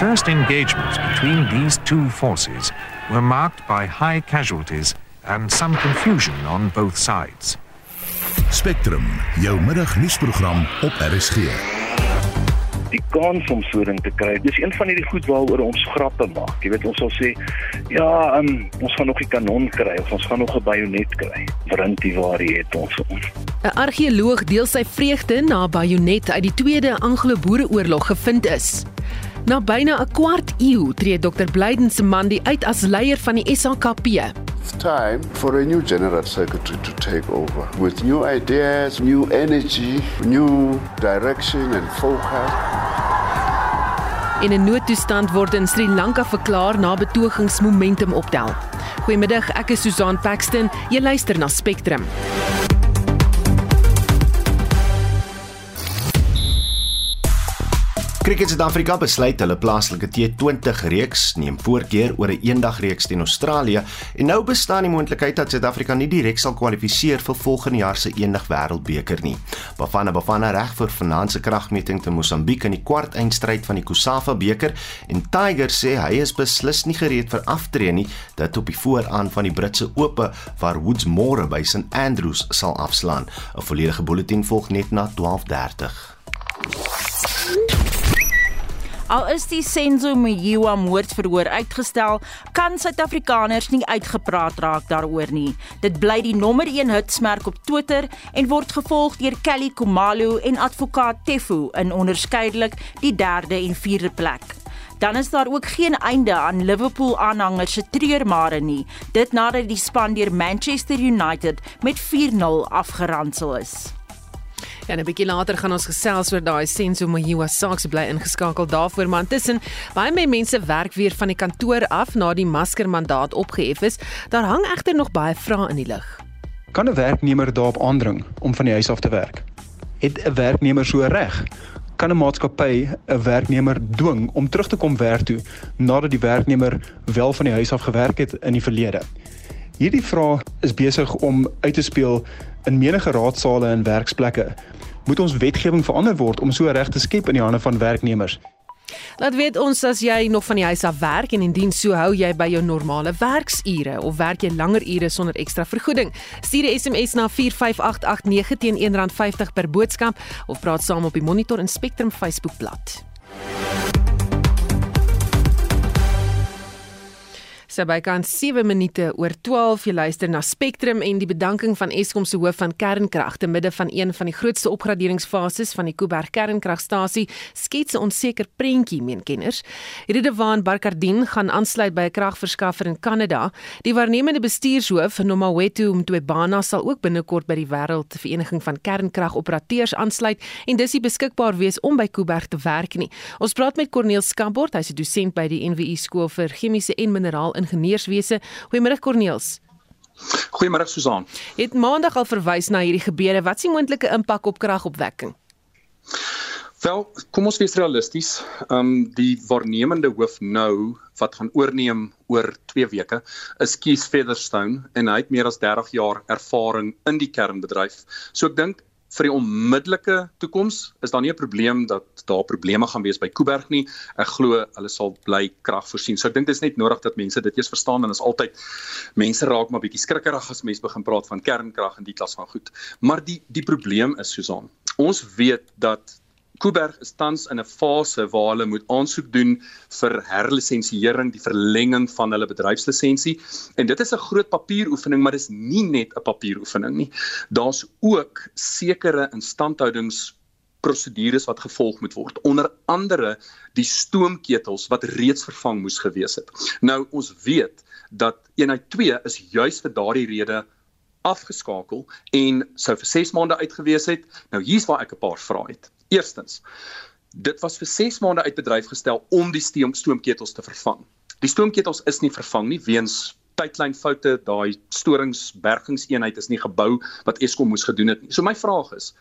first engagements between these two forces were marked by high casualties and some confusion on both sides. Spectrum, jou middagnuusprogram op RSG. Die kans om so 'n ding te kry, dis een van hierdie goed waaroor ons grappe maak. Jy weet ons sal sê, ja, um, ons gaan nog 'n kanon kry of ons gaan nog 'n bajonet kry. Brintie waar jy het ons. 'n Argeoloog deel sy vreugde na 'n bajonet uit die Tweede Anglo-Boereoorlog gevind is. Na byna 'n kwart eeu tree Dr. Blyden se man die uit as leier van die SAKP. It's time for a new general secretary to take over with new ideas, new energy, new direction and focus. In 'n noodtoestand word in Sri Lanka verklaar na betogingsmomentum optel. Goeiemiddag, ek is Susan Paxton. Jy luister na Spectrum. Kriket Suid-Afrika besluit hulle plaaslike T20 reeks neem voorkeur oor 'n eendagreeks teen Australië en nou bestaan die moontlikheid dat Suid-Afrika nie direk sal kwalifiseer vir volgende jaar se eendag wêreldbeker nie. Bafana Bafana reg vir finansiële kragmeting te Mosambiek in die kwart eindstryd van die Kusafa beker en Tiger sê hy is beslis nie gereed vir aftree nie dit op die vooraan van die Britse Ope waar Woods môre by St Andrews sal afslaan. 'n Volledige bulletin volg net na 12:30. Al is die Senzo Mjiwa moordverhoor uitgestel, kan Suid-Afrikaners nie uitgepraat raak daaroor nie. Dit bly die nommer 1 hitsmerk op Twitter en word gevolg deur Kelly Komalo en advokaat Tefu in onderskeidelik die 3de en 4de plek. Dan is daar ook geen einde aan Liverpool aanhangers se treurmare nie, dit nadat die span deur Manchester United met 4-0 afgeransel is. Ja, 'n bietjie later gaan ons gesels oor daai Senso Mohiwa saak se bly ingeskakel daarvoor, maar intussen baie baie mense werk weer van die kantoor af na die maskermandaat opgehef is. Daar hang egter nog baie vrae in die lug. Kan 'n werknemer daarop aandring om van die huis af te werk? Het 'n werknemer so reg? Kan 'n maatskappy 'n werknemer dwing om terug te kom werk toe nadat die werknemer wel van die huis af gewerk het in die verlede? Hierdie vraag is besig om uit te speel in menige raadsale en werksplekke moet ons wetgewing verander word om so reg te skep in die hande van werknemers. Laat weet ons as jy nog van die huis af werk en indien so hou jy by jou normale werksure of werk jy langer ure sonder ekstra vergoeding. Stuur 'n SMS na 45889 teen R1.50 per boodskap of praat saam op die Monitor en Spectrum Facebookblad. So bykans 7 minute oor 12 jy luister na Spectrum en die bedanking van Eskom se hoof van kernkrag te midde van een van die grootste opgraderingsfases van die Kuiberg kernkragstasie skets 'n onseker prentjie meen kenners. Redewaan Barkardien gaan aansluit by 'n kragverskaffer in Kanada. Die waarnemende bestuurshoof Nomawethu Mtwebana sal ook binnekort by die Wêreldvereniging van Kernkragoperateurs aansluit en dis nie beskikbaar wees om by Kuiberg te werk nie. Ons praat met Corneel Skambort, hy's 'n dosent by die NWU skool vir chemiese en mineraal ingenieurswese. Goeiemôre Corneels. Goeiemôre Susan. Het maandag al verwys na hierdie gebeure. Wat is die moontlike impak op kragopwekking? Wel, kom ons wees realisties. Ehm um, die waarnemende hoof nou wat gaan oorneem oor 2 weke is Keith Featherstone en hy het meer as 30 jaar ervaring in die kernbedryf. So ek dink vir die onmiddellike toekoms is daar nie 'n probleem dat daar probleme gaan wees by Kuiberg nie. Ek glo hulle sal bly krag voorsien. So ek dink dit is net nodig dat mense dit eers verstaan en is altyd mense raak maar bietjie skrikkerig as mense begin praat van kernkrag en die klas van goed. Maar die die probleem is Susan. Ons weet dat Kuiberg is tans in 'n fase waar hulle moet aansoek doen vir herlisensiering, die verlenging van hulle bedryfslisensie. En dit is 'n groot papieroefening, maar dis nie net 'n papieroefening nie. Daar's ook sekere instandhoudings prosedures wat gevolg moet word. Onder andere die stoomketels wat reeds vervang moes gewees het. Nou ons weet dat eenheid 2 is juis vir daardie rede afgeskakel en sou vir 6 maande uitgewees het. Nou hier's waar ek 'n paar vrae het. Eerstens, dit was vir 6 maande uit bedryf gestel om die stoom stoomketels te vervang. Die stoomketels is nie vervang nie weens tydlynfoute, daai storingsbergingseenheid is nie gebou wat Eskom moes gedoen het nie. So my vraag is,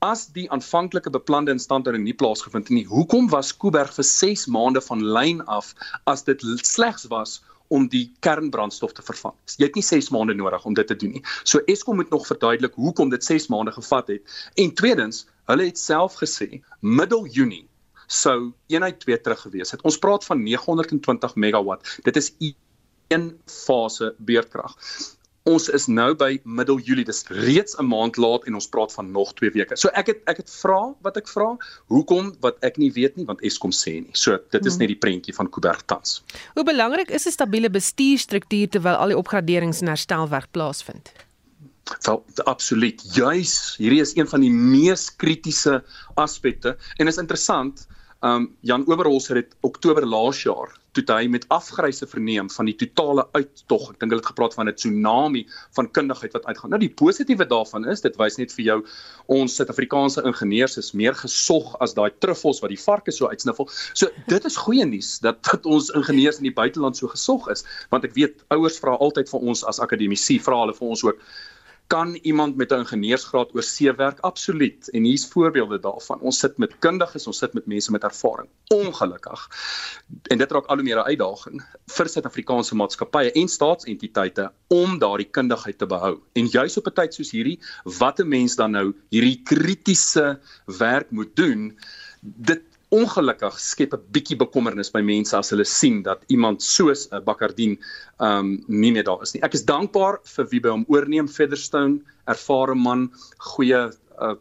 as die aanvanklike beplande instandhouding nie plaasgevind het nie, hoekom was Kuiberg vir 6 maande van lyn af as dit slegs was om die kernbrandstof te vervang. Jy het nie 6 maande nodig om dit te doen nie. So Eskom moet nog verduidelik hoekom dit 6 maande gevat het. En tweedens, hulle het self gesê middel Junie sou eenheid 2 terug gewees het. Ons praat van 920 megawatt. Dit is een fase beurtkrag. Ons is nou by middel Julie. Dis reeds 'n maand laat en ons praat van nog 2 weke. So ek het ek het vra wat ek vra. Hoekom wat ek nie weet nie want Eskom sê nie. So dit is hmm. net die prentjie van Kuiberg tans. Hoe belangrik is 'n stabiele bestuurstruktuur terwyl al die opgraderings en herstelwerk plaasvind? Wel, absoluut. Juis, hierdie is een van die mees kritiese aspekte en is interessant. Um Jan Oberholz het dit Oktober laas jaar toe hy met afgryse verneem van die totale uittog. Ek dink hulle het gepraat van 'n tsunami van kundigheid wat uitgaan. Nou die positiewe daarvan is, dit wys net vir jou ons Suid-Afrikaanse ingenieurs is meer gesog as daai truffels wat die varke so uitsniffel. So dit is goeie nuus dat dat ons ingenieurs in die buiteland so gesog is, want ek weet ouers vra altyd vir ons as akademici vra hulle vir ons ook kan iemand met 'n ingenieursgraad oor see werk? Absoluut. En hier's voorbeelde daarvan. Ons sit met kundiges ons sit met mense met ervaring. Ongelukkig. En dit raak al hoe meer 'n uitdaging vir Suid-Afrikaanse maatskappye en staatsentiteite om daardie kundigheid te behou. En juis op 'n tyd soos hierdie wat 'n mens dan nou hierdie kritiese werk moet doen dit ongelukkig skep 'n bietjie bekommernis by mense as hulle sien dat iemand soos 'n Bakardien um nie meer daar is nie. Ek is dankbaar vir wie by hom oorneem Featherstone, ervare man, goeie uh,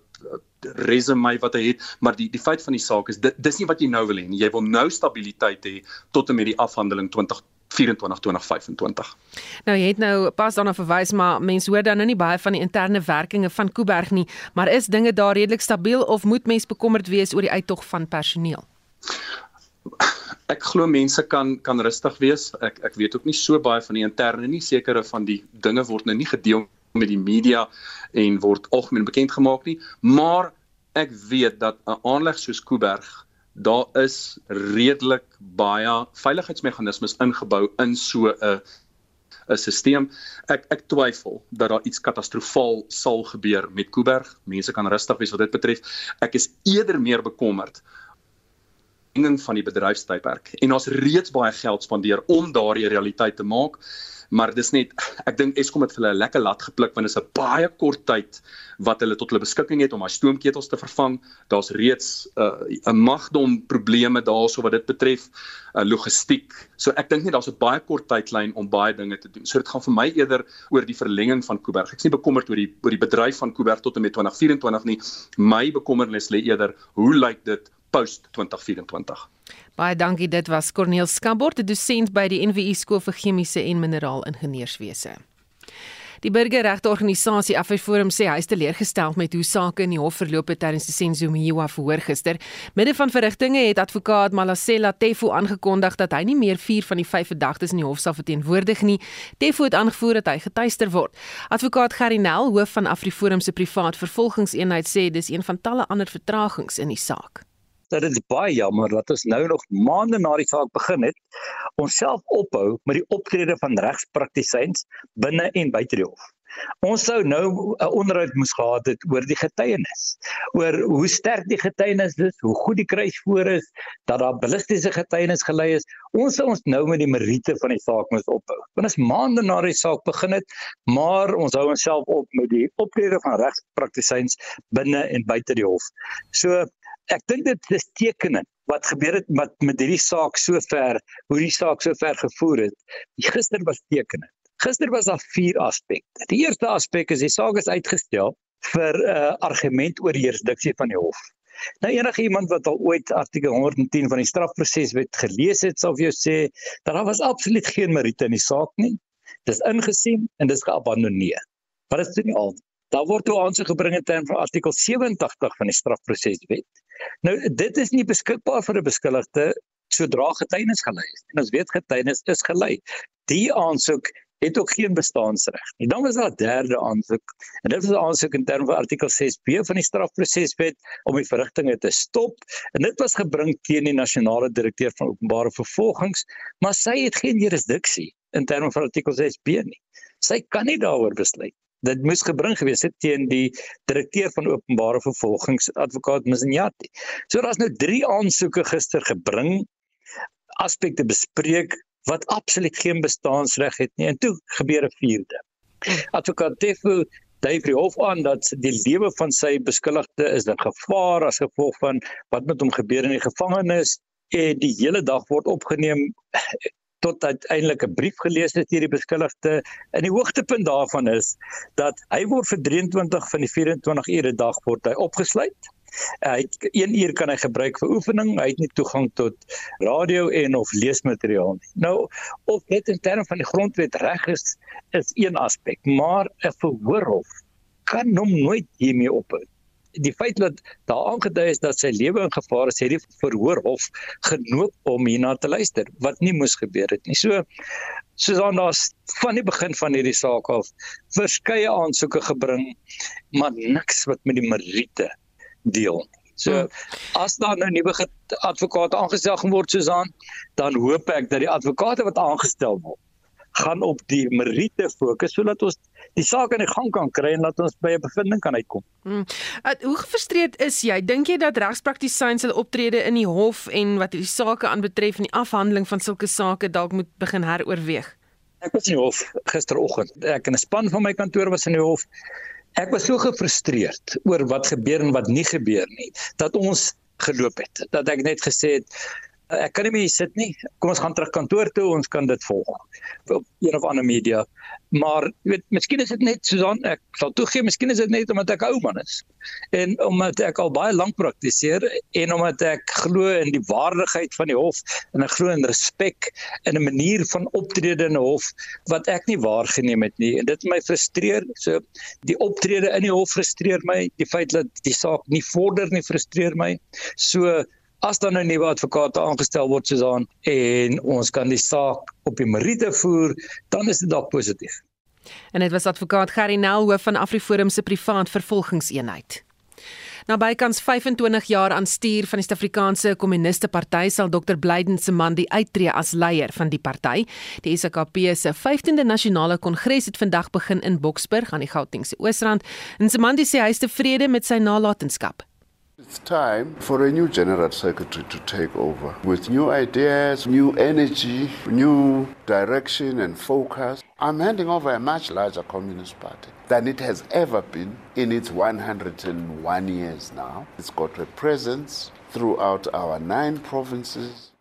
resume wat hy het, maar die die feit van die saak is dit dis nie wat jy nou wil hê nie. Jy wil nou stabiliteit hê tot en met die afhandeling 20 2024-2025. Nou jy het nou pas daarna verwys maar mense hoor dan nou nie baie van die interne werkinge van Kuiberg nie, maar is dinge daar redelik stabiel of moet mens bekommerd wees oor die uittog van personeel? Ek glo mense kan kan rustig wees. Ek ek weet ook nie so baie van die interne nie. Sekere van die dinge word nou nie gedeel met die media en word algemeen bekend gemaak nie, maar ek weet dat 'n aanleg soos Kuiberg daar is redelik baie veiligheidsmeganismes ingebou in so 'n 'n stelsel. Ek ek twyfel dat daar iets katastrofaal sal gebeur met Kuiberg. Mense kan rustig wees wat dit betref. Ek is eerder meer bekommerd in van die bedryfstydperk en ons reeds baie geld spandeer om daardie realiteit te maak maar dis net ek dink Eskom het vir hulle 'n lekker lat gepluk want dit is 'n baie kort tyd wat hulle tot hulle beskikking het om daai stoomketels te vervang. Daar's reeds uh, 'n uh, magdom probleme daarso wat dit betref, uh, logistiek. So ek dink net daar's 'n baie kort tydlyn om baie dinge te doen. So dit gaan vir my eerder oor die verlenging van Kuiberg. Ek is nie bekommerd oor die oor die bedryf van Kuiberg tot en met 2024 nie. My bekommernis lê eerder hoe lyk dit post 2024? Baie dankie. Dit was Corneel Skambort, 'n dosent by die NWU Skool vir Chemiese en Mineraalingenieurswese. Die burgerregteorganisasie Afforum sê hy is teleurgestel met hoe sake in die hof verloop het tydens die Senzomiwa verhoor gister. Midde van verrigtinge het advokaat Malasela Tefo aangekondig dat hy nie meer 4 van die 5 verdagtes in die hof sal verteenwoordig nie. Tefo het aangevoer dat hy getuister word. Advokaat Garinel, hoof van Afforum se privaat vervolgingseenheid sê dis een van talle ander vertragings in die saak dat dit baie jammer dat ons nou nog maande na die saak begin het onsself ophou met die optrede van regspraktisyns binne en buite die hof. Ons sou nou 'n onderhoud moes gehad het oor die getuienis, oor hoe sterk die getuienis is, hoe goed die kruisvoor is, dat daar ballistiese getuienis gelei is. Ons sou ons nou met die meriete van die saak moes ophou. Want ons maande na die saak begin het, maar ons hou onsself op met die optrede van regspraktisyns binne en buite die hof. So ek dink dit is tekenend wat gebeur het met met hierdie saak sover, hoe die saak sover gevoer het. Gister was tekenend. Gister was daar vier aspekte. Die eerste aspek is die saak is uitgestel vir 'n uh, argument oor die jurisdiksie van die hof. Nou enige iemand wat al ooit artikel 110 van die strafproseswet gelees het, sal vir jou sê dat daar was absoluut geen meriete in die saak nie. Dis ingesien en dis geabandoneer. Dit is nie al Daar word toe aansoek gebring in terme van artikel 87 van die strafproseswet. Nou dit is nie beskikbaar vir 'n beskuldigde sodra getuienis gelei is. En ons weet getuienis is gelei. Die aansoek het ook geen bestaansreg nie. Dan was daar 'n derde aansoek. En dit was 'n aansoek in terme van artikel 6B van die strafproseswet om die verrigtinge te stop. En dit was gebring teen die nasionale direkteur van openbare vervolgings, maar sy het geen jurisdiksie in terme van artikel 6B nie. Sy kan nie daaroor besluit dit moes gebring gewees het teen die direkteur van openbare vervolgings advokaat Msinyati. So daar's nou 3 aansoeke gister gebring aspekte bespreek wat absoluut geen bestaansreg het nie en toe gebeur 'n vierde. Advokaat Tefu dui vir die hof aan dat die lewe van sy beskuldigde is in gevaar as gevolg van wat met hom gebeur in die gevangenis en die hele dag word opgeneem tot uiteindelik 'n brief gelees het deur die beskuldigde. En die hoogtepunt daarvan is dat hy word vir 23 van die 24 ure dag word hy opgesluit. Hy het 1 uur kan hy gebruik vir oefening. Hy het nie toegang tot radio en of leesmateriaal nie. Nou of dit in terme van die grondwet reg is, is een aspek, maar 'n verhoorhof kan hom nooit hiermee ophou die feit dat daar aangedui is dat sy lewe in gevaar is, het die verhoorhof genoop om hierna te luister wat nie moes gebeur het nie. So soos aan daar's van die begin van hierdie saak af verskeie aansoeke gebring, maar niks wat met die meriete deel. So hmm. as daar nou nuwe advokate aangestel word Susan, dan hoop ek dat die advokate wat aangestel word gaan op die meriete fokus sodat ons die saak in die gang kan kry en dat ons by 'n bevinding kan uitkom. Hmm. Uh, hoe gefrustreerd is jy? Dink jy dat regspraktisyns hulle optrede in die hof en wat die sake aanbetref en die afhandeling van sulke sake dalk moet begin heroorweeg? Ek was in die hof gisteroggend. Ek en 'n span van my kantoor was in die hof. Ek was so gefrustreerd oor wat gebeur en wat nie gebeur nie dat ons geloop het. Dat ek net gesê het ek kan nie meer sit nie. Kom ons gaan terug kantoor toe, ons kan dit volg op een of ander media. Maar jy weet, miskien is dit net Susan, ek sal toegee, miskien is dit net omdat ek ou man is. En omdat ek al baie lank praktiseer en omdat ek glo in die waardigheid van die hof en ek glo in respek en 'n manier van optrede in 'n hof wat ek nie waargeneem het nie. En dit my frustreer. So die optrede in die hof frustreer my, die feit dat die saak nie vorder nie frustreer my. So as dan 'n nuwe advokaat aangestel word soos aan en ons kan die saak op die meriete voer, dan is dit dalk positief. En dit was advokaat Gerry Nel hoof van Afriforum se privaat vervolgingseenheid. Na bykans 25 jaar aan stuur van die Suid-Afrikaanse Kommuniste Party sal Dr Blyden Semandi uittreë as leier van die party. Die SKP se 15de nasionale kongres het vandag begin in Boksburg aan die Gautengse Oosrand. En Semandi sê hy is tevrede met sy nalatenskap. It's time for a new general secretary to take over with new ideas, new energy, new direction and focus. I'm handing over a much larger communist party than it has ever been in its 101 years now. It's got a presence throughout our nine provinces.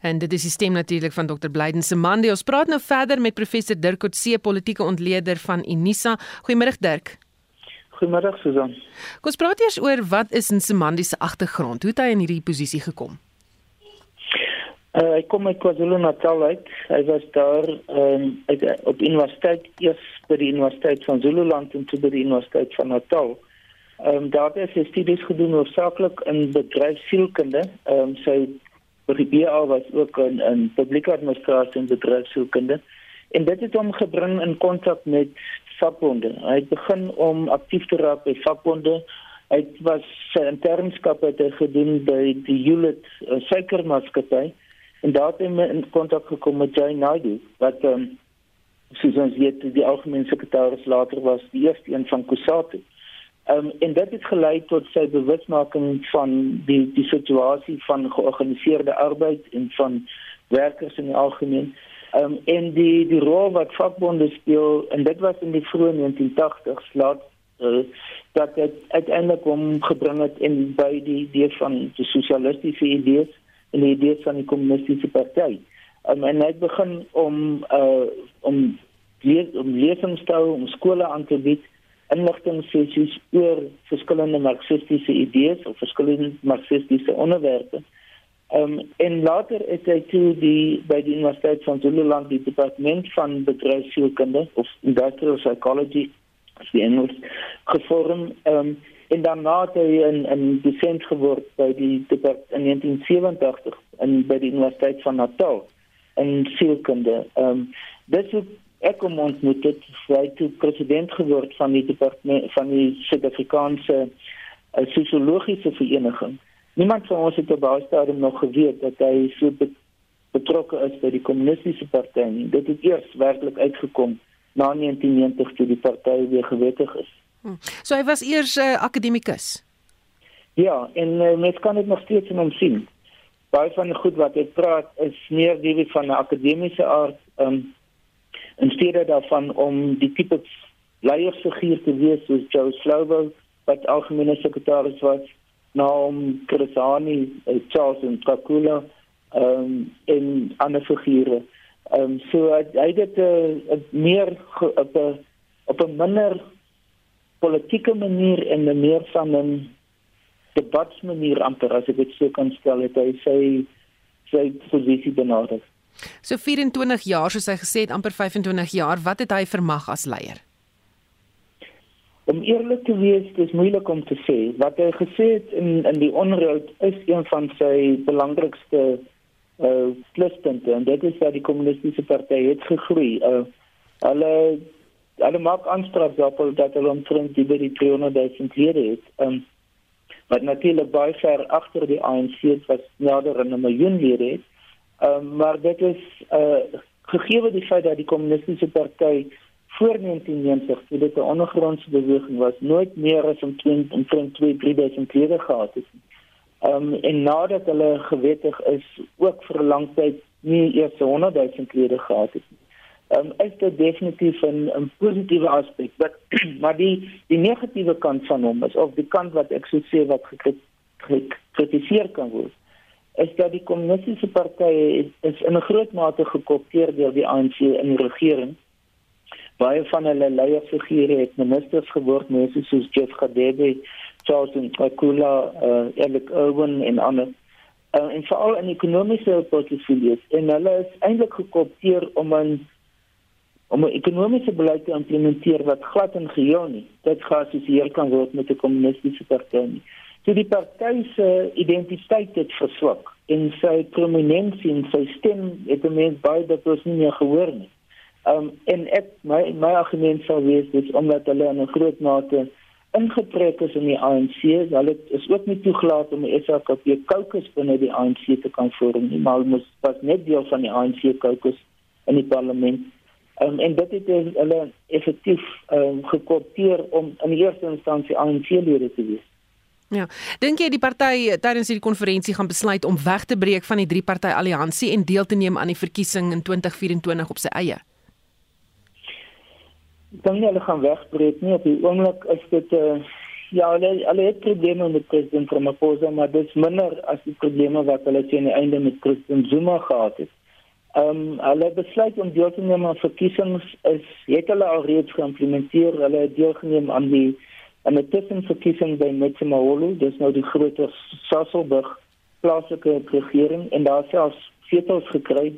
En dit is die stem natuurlik van Dr Blyden Semande. Ons praat nou verder met professor Dirk Coetzee, politieke ontleder van Unisa. Goeiemôre Dirk. Goeiemôre Susan. Kom ons praat eers oor wat is in Simandi se agtergrond? Hoe het hy in hierdie posisie gekom? Uh, hy kom uit KwaZulu-Natal uit. Hy was daar um, uit, op universiteit eers by die Universiteit van Zululand en toe by die Universiteit van Natal. Ehm um, daar het hy studies gedoen hoofsaaklik in bedryfsielkunde. Ehm um, sy BA was ook in in publieke administrasie en bedryfsielkunde. En dit het hom gebring in kontak met vakbonde. Hy het begin om aktief te raak by vakbonde. Hy was sy internskap het gedoen by die Hewlett uh, suikermaatskappy en daar het hy in kontak gekom met Jay Naidu wat um, soos ons weet die algemene sekretaris later was die eerste een van Kusatu. Um, en dit het gelei tot sy bewusmaking van die die situasie van georganiseerde arbeid en van werkers in die algemeen. Ehm um, en die die rol wat vakbonde speel en dit was in die vroeë 1980s laat uh, dat dit uiteindelik om gebring het in by die idee van die sosialistiese idees en die idees van die kommunistiese party. Um, en hy begin om uh om lees om lesings te hou, om skole aan te bied inligtingsessies oor verskillende marxistiese idees of verskillende marxistiese onderwerpe. Um, en later het hy toe die by die Universiteit van Zululand die departement van bedryfsielkunde of industrial psychology as die Engels gevorm. Um, en daarna het hy in in dosent geword by die in 1987 in by die Universiteit van Natal in sielkunde. Ehm um, dit het ek kom ontmoet het. Hy toe president geword van die departement van die Suid-Afrikaanse uh, sosiologiese vereniging niemand van ons het op daai stadium nog geweet dat hy so betrokke is by die kommunistiese party nie. Dit het eers werklik uitgekom na 1990 toe die party weer gewettig is. Hm. So hy was eers 'n uh, akademikus. Ja, en uh, mens kan dit nog steeds in hom sien. Baie van die goed wat hy praat is meer die van 'n akademiese aard, um, in steede daarvan om die tipe leiersfiguur te wees soos Joe Slovo wat algemene sekretaris was naam Krisani uh, Charles en Kakula um, en ander figure. Ehm um, so hy het dit uh, meer op 'n op 'n minder politieke manier en 'n meer van 'n debatsmanier amper as ek dit so kan stel het hy sê sy posisie benader. So 24 jaar soos hy gesê het amper 25 jaar, wat het hy vermag as leier? Om eerlik te wees, dis moeilik om te sê. Wat hy gesê het in in die onroud is een van sy belangrikste uh pluspunte en dit is dat die kommunistiese party het gegroei. Uh hulle hulle maak aanspraak daarop dat hulle omtrent die by die 300 000 lede het. Um wat natuurlik baie ver agter die ANC was nader aan 'n miljoen lede het. Um maar dit is uh gegee die feit dat die kommunistiese party voor 1990 toe dit 'n ondergrondse beweging was, nooit meer as om 20 2 3000 lede gehad het. Um en nadat hulle gewettig is, ook vir 'n lang tyd nie eers 100 000 lede gehad het nie um, is dit definitief 'n 'n positiewe aspek. Maar maar die die negatiewe kant van hom is of die kant wat ek sou sê wat gekritiseer kan word is dat die kommunistiese partye is, in 'n groot mate gekopieer deur die ANC in die regering. Baie van hulle leierfigure het ministers geword, mense soos Jeff Gadebe, Charles Nkula, uh, Eric Owen en ander. Uh, en veral in ekonomiese portefeuilles en hulle is eintlik gekopieer om 'n om 'n ekonomiese beleid te implementeer wat glad en geheel nie dit geassosieer kan word met 'n kommunistiese party nie. So die party se identiteit het verswak en sy prominensie en sy stem het mens baie dat ons nie meer gehoor nie. Um en ek my my argument sou wees dis omdat hulle in 'n groot mate ingetrek is in die ANC, hulle is ook nie toegelaat om die SAKP caucus binne die ANC te kan vorm nie, maar hulle moes pas net deel van die ANC caucus in die parlement Um, en dit het hulle effektief um, gekopieer om in die eerste instansie ANC-lede te wees. Ja, dink jy die party tydens hierdie konferensie gaan besluit om weg te breek van die drie party alliansie en deel te neem aan die verkiesing in 2024 op sy eie? Dan hulle gaan wegbreek nie op die oomblik is dit 'n uh, eh, ja, hulle hulle het probleme met president Ramaphosa, maar dit is minder as die probleme wat hulle teen die einde met president Zuma gehad het. Ehm um, hulle besluit om deel te neem aan verkiesings is het hulle al reeds geïmplementeer. Hulle deelgeneem aan die aan 'n tussenverkiesing by Metsimaholo, dis nou die groter Sasolburg plaaslike regering en daar selfs vetels gekry.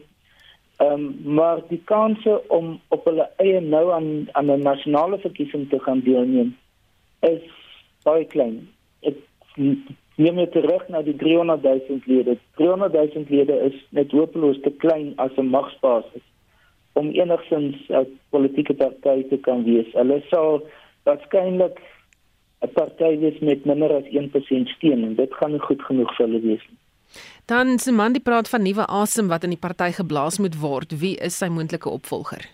Ehm um, maar die kanse om op hulle eie nou aan aan 'n nasionale verkiesing te gaan deelneem is baie klein. Ek neem jy terug na die 300 000 lede. 300 000 lede is net hopeloos te klein as 'n magsbasis om enigsins 'n politieke party te kan wees. Hulle sal waarskynlik 'n party wees met minder as 1% steun en dit gaan nie goed genoeg vir hulle wees nie. Dan se man die praat van nuwe asem wat in die party geblaas moet word. Wie is sy moontlike opvolger?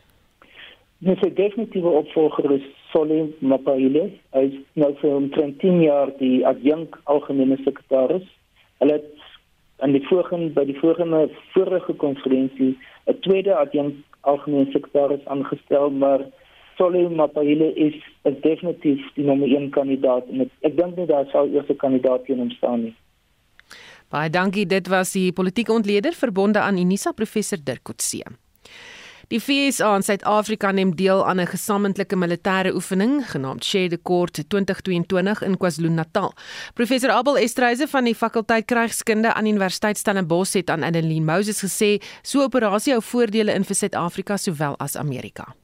Dis 'n definitiewe opvolger is Solim Mapaile. Hy is nou vir omtrent 10 jaar die adjunk algemene sekretaris. Hulle het aan die vorige by die vorige vorige konferensie 'n tweede adjunk algemene sekretaris aangestel, maar Solim Mapaile is, definitief die nommer 1 kandidaat en ek dink nie daar sal eers 'n kandidaat teen hom staan nie. Baie dankie. Dit was die politieke ontleder verbonde aan Unisa professor Dirk Coetzee. Die FSA in Suid-Afrika neem deel aan 'n gesamentlike militêre oefening genaamd Share the Court 2022 in KwaZulu-Natal. Professor Abel Estreise van die fakulteit Krygskunde aan Universiteit Stellenbosch het aan Adeline Moses gesê so 'n operasie hou voordele in vir Suid-Afrika sowel as Amerika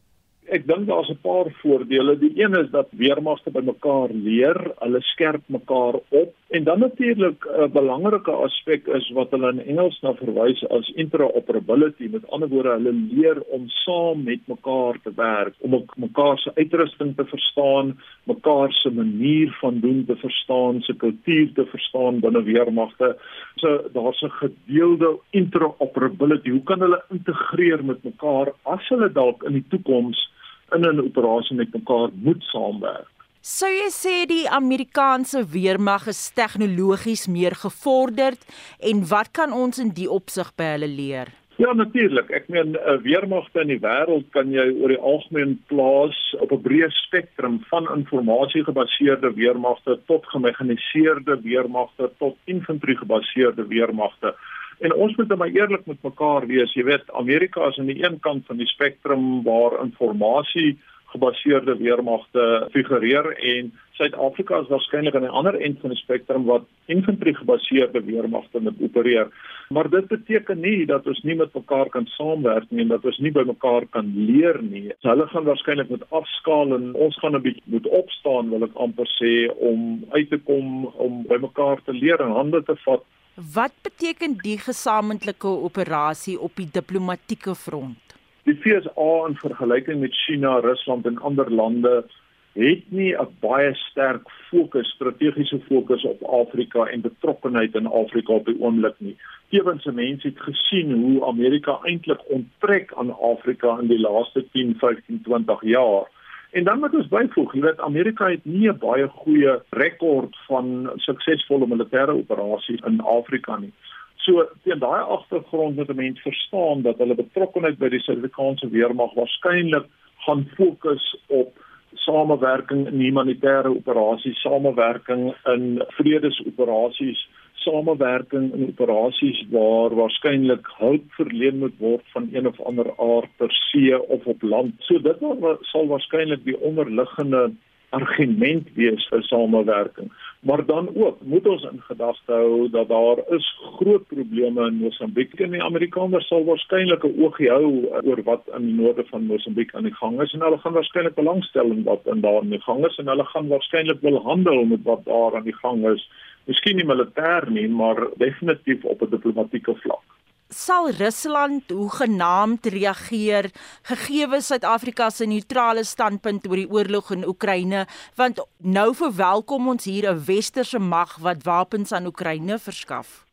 ek dink daar's 'n paar voordele. Die een is dat weermagte by mekaar leer, hulle skerp mekaar op en dan natuurlik 'n belangrike aspek is wat hulle in Engels na verwys as interoperability. Met ander woorde, hulle leer om saam met mekaar te werk, om mekaar se uitrusting te verstaan, mekaar se manier van doen te verstaan, se kultuur te verstaan binne weermagte. So daar's 'n gedeelde interoperability. Hoe kan hulle integreer met mekaar as hulle dalk in die toekoms in 'n operasie met mekaar moet saamwerk. Sou jy sê die Amerikaanse weermag is tegnologies meer gevorderd en wat kan ons in die opsig by hulle leer? Ja natuurlik. Ek meen 'n weermagte in die wêreld kan jy oor die algemeen plaas op 'n breë spektrum van informasie-gebaseerde weermagte tot gemekaniseerde weermagte tot infantry-gebaseerde weermagte. En ons moet maar eerlik met mekaar wees. Jy weet, Amerika is aan die een kant van die spektrum waar informasie gebaseerde weermagte figureer en Suid-Afrika is waarskynlik aan die ander end van die spektrum wat infantry gebaseerde weermagte moet opereer. Maar dit beteken nie dat ons nie met mekaar kan saamwerk nie en dat ons nie by mekaar kan leer nie. So hulle gaan waarskynlik met afskaal en ons gaan 'n bietjie moet opstaan wil ek amper sê om uit te kom om by mekaar te leer en hande te vat. Wat beteken die gesamentlike operasie op die diplomatieke front? Die FSA in vergelyking met China, Rusland en ander lande het nie 'n baie sterk fokus, strategiese fokus op Afrika en betrokkeheid in Afrika op die oomblik nie. Tevens mense het gesien hoe Amerika eintlik onttrek aan Afrika in die laaste 10, 15, 20 jaar. En dan moet ons byvoeg, jy weet Amerika het nie 'n baie goeie rekord van suksesvolle militêre operasies in Afrika nie. So teen daai agtergrond moet 'n mens verstaan dat hulle betrokkeheid by die Suid-Afrikaanse weermag waarskynlik gaan fokus op samewerking in humanitêre operasies, samewerking in vredesoperasies, samewerking in operasies waar waarskynlik hulp verleen moet word van een of ander aard ter see of op land. So dit sal waarskynlik die onderliggende argument wees vir samewerking. Maar dan ook moet ons in gedagte hou dat daar is groot probleme in Mosambiek en die Amerikaners sal waarskynlik 'n oogie hou oor wat in die noorde van Mosambiek aan die gang is en hulle gaan waarskynlik belangstel in wat in daar aan die gang is en hulle gaan waarskynlik wil handel met wat daar aan die gang is. Miskien nie militêr nie, maar definitief op 'n diplomatieke vlak sal Rusland hoe genaamd reageer gegee Suid-Afrika se neutrale standpunt oor die oorlog in Oekraïne want nou verwelkom ons hier 'n westerse mag wat wapens aan Oekraïne verskaf.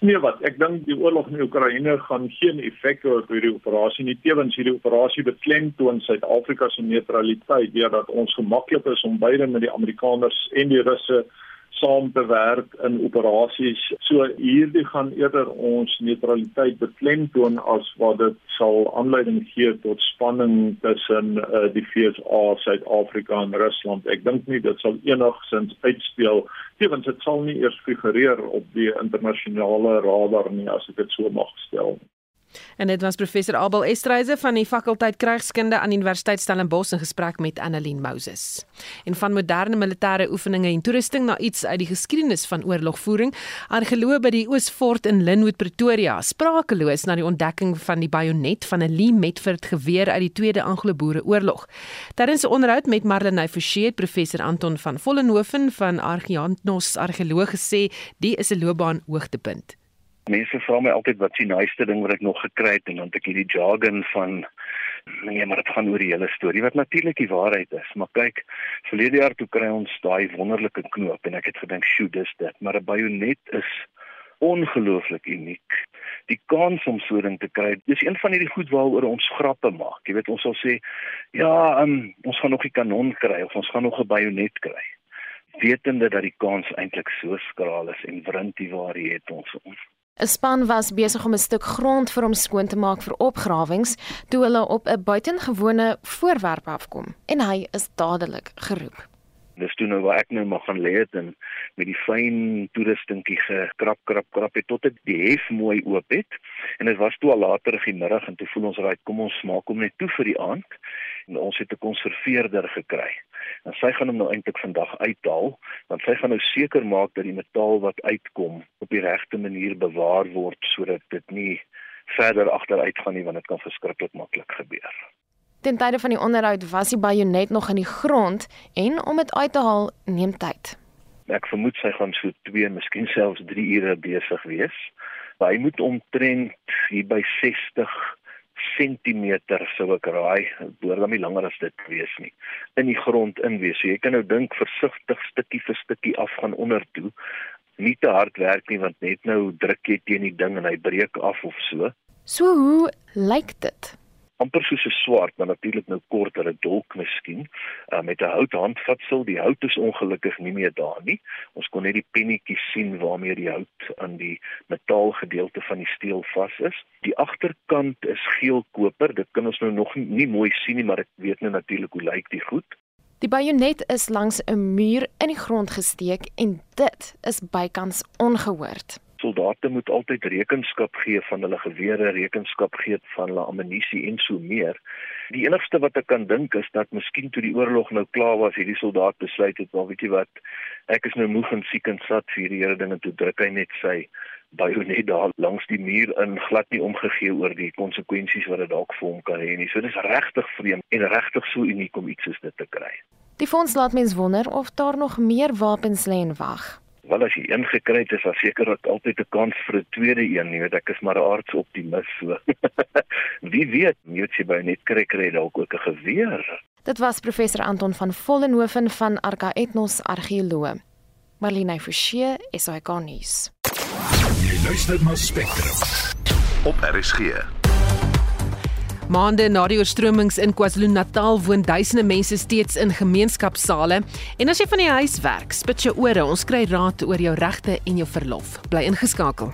Nee wat, ek dink die oorlog in Oekraïne gaan geen effek hê op hierdie operasie nie. Tewens hierdie operasie beklemtoon Suid-Afrika se neutraliteit deurdat ons gemaklik is om beide met die Amerikaners en die Russe saam te werk in operasies. So hierdie gaan eerder ons neutraliteit beklemtoon as wat dit sal aanleiding gee tot spanning tussen uh, die FSA, Suid-Afrika en Rusland. Ek dink nie dit sal enigsins uitspeel. Tevens dit sal nie eers figureer op die internasionale radar nie as ek dit so mag stel. En dit was professor Abel Estreise van die fakulteit Krygskunde aan Universiteit Stellenbosch in gesprek met Annelien Moses. En van moderne militêre oefeninge en toerusting na iets uit die geskiedenis van oorlogvoering, argeloë by die Oosfort in Lynnwood Pretoria, sprakeloos na die ontdekking van die bajonet van 'n Lee Metford geweer uit die Tweede Anglo-Boereoorlog. Tydens 'n onderhoud met Marlenae Forsie, professor Anton van Vollenhoven van Argeantos Argeloog gesê, die is 'n loopbaan hoogtepunt. Mense vra my altyd wat s'ie nuutste ding wat ek nog gekry het en dan het ek hierdie jargon van nee, maar dit gaan oor die hele storie wat natuurlik die waarheid is. Maar kyk, verlede jaar toe kry ons daai wonderlike knoop en ek het gedink, "Sjoe, dis dit." Maar 'n bajonet is ongelooflik uniek. Die kans om so ding te kry, dis een van hierdie goed waaroor ons grappe maak. Jy weet, ons sal sê, "Ja, um, ons gaan nog 'n kanon kry of ons gaan nog 'n bajonet kry." Wetende dat die kans eintlik so skraal is en wrintie waar jy het ons ons 'n Span was besig om 'n stuk grond vir hom skoon te maak vir opgrawings toe hulle op 'n buitengewone voorwerp afkom en hy is dadelik geroep. Dis toe nou waar ek nou maar gaan lê het en met die fyn toerustingkie gekrap krap krap het tot dit die hef mooi oop het en dit was toe al later in die middag en toe voel ons raai kom ons maak hom net toe vir die aand en ons het 'n konserveerder gekry. En sy gaan hom nou eintlik vandag uithaal, want sy gaan nou seker maak dat die metaal wat uitkom op die regte manier bewaar word sodat dit nie verder agteruit gaan nie want dit kan verskriklik maklik gebeur. Ten tye van die onderhoud was die bajonet nog in die grond en om dit uit te haal neem tyd. Ek vermoed sy gaan so 2, miskien selfs 3 ure besig wees. Hy moet omtrent hier by 60 sentimeter sou ek raai, behoort dan nie langer as dit wees nie, in die grond in wees. So jy kan nou dink versigtig stukkie vir stukkie af gaan onder toe. Nie te hard werk nie want net nou druk jy teen die ding en hy breek af of so. So hoe lyk dit? Amper soos 'n swaard, maar natuurlik nou korter 'n dolk miskien, uh, met 'n houthandvatsel. Die hout is ongelukkig nie meer daar nie. Ons kon net die pennetjies sien waarmee die hout aan die metaalgedeelte van die steel vas is. Die agterkant is geel koper. Dit kan ons nou nog nie, nie mooi sien nie, maar ek weet nou natuurlik hoe lyk die goed. Die bajonet is langs 'n muur in die grond gesteek en dit is bykans ongehoord soldate moet altyd rekenskap gee van hulle gewere, rekenskap gee van hulle ammunisie en so meer. Die enigste wat ek kan dink is dat miskien toe die oorlog nou klaar was, hierdie soldaat besluit het, "Maar weet jy wat, ek is nou moeg en siek en sat vir hierdie hele dinge toe druk hy net sy bajonet daar langs die muur in glad nie omgegee oor die konsekwensies wat dit dalk vir hom kan hê nie. So dis regtig vreemd en regtig so uniek om iets soos dit te kry. Die fonds laat mens wonder of daar nog meer wapens lê en wag. Wel as jy een gekry het, is daar seker ook altyd 'n kans vir 'n tweede een, jy weet ek is maar 'n aardsoptimis so. Wie weet, jy by net kry kry dalk ook 'n geweer. Dit was professor Anton van Vollenhoven van Arca Ethnos Argeoloog. Marlene Forsie, SAK nuus. Jy luister na Spectrum op RSG. Maande na die oorstromings in KwaZulu-Natal woon duisende mense steeds in gemeenskapsale. En as jy van die huis werk, spit jou ore, ons kry raad oor jou regte en jou verlof. Bly ingeskakel.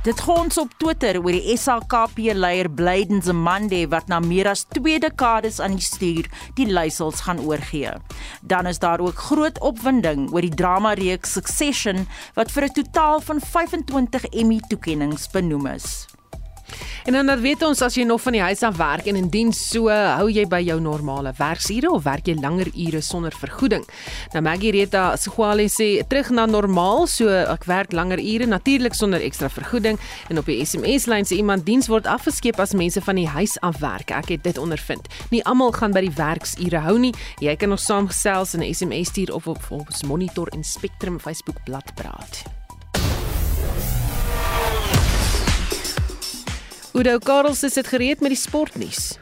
Dit gons op Twitter oor die SAKP leier Blyden Zamande wat na meer as 2 dekades aan die stuur die leiersels gaan oorgee. Dan is daar ook groot opwinding oor die drama reeks Succession wat vir 'n totaal van 25 Emmy toekenninge benoem is. En dan dan weet ons as jy nog van die huis af werk en indien so hou jy by jou normale werksure of werk jy langer ure sonder vergoeding. Nou Maggie Rita Squale sê terug na normaal, so ek werk langer ure natuurlik sonder ekstra vergoeding en op die SMS lyn sê iemand diens word afgeskep as mense van die huis af werk. Ek het dit ondervind. Nie almal gaan by die werksure hou nie. Jy kan nog saamgesels en 'n SMS stuur of op ons Monitor en Spectrum Facebook bladsy praat. Udo Karls is dit gereed met die sportnuus.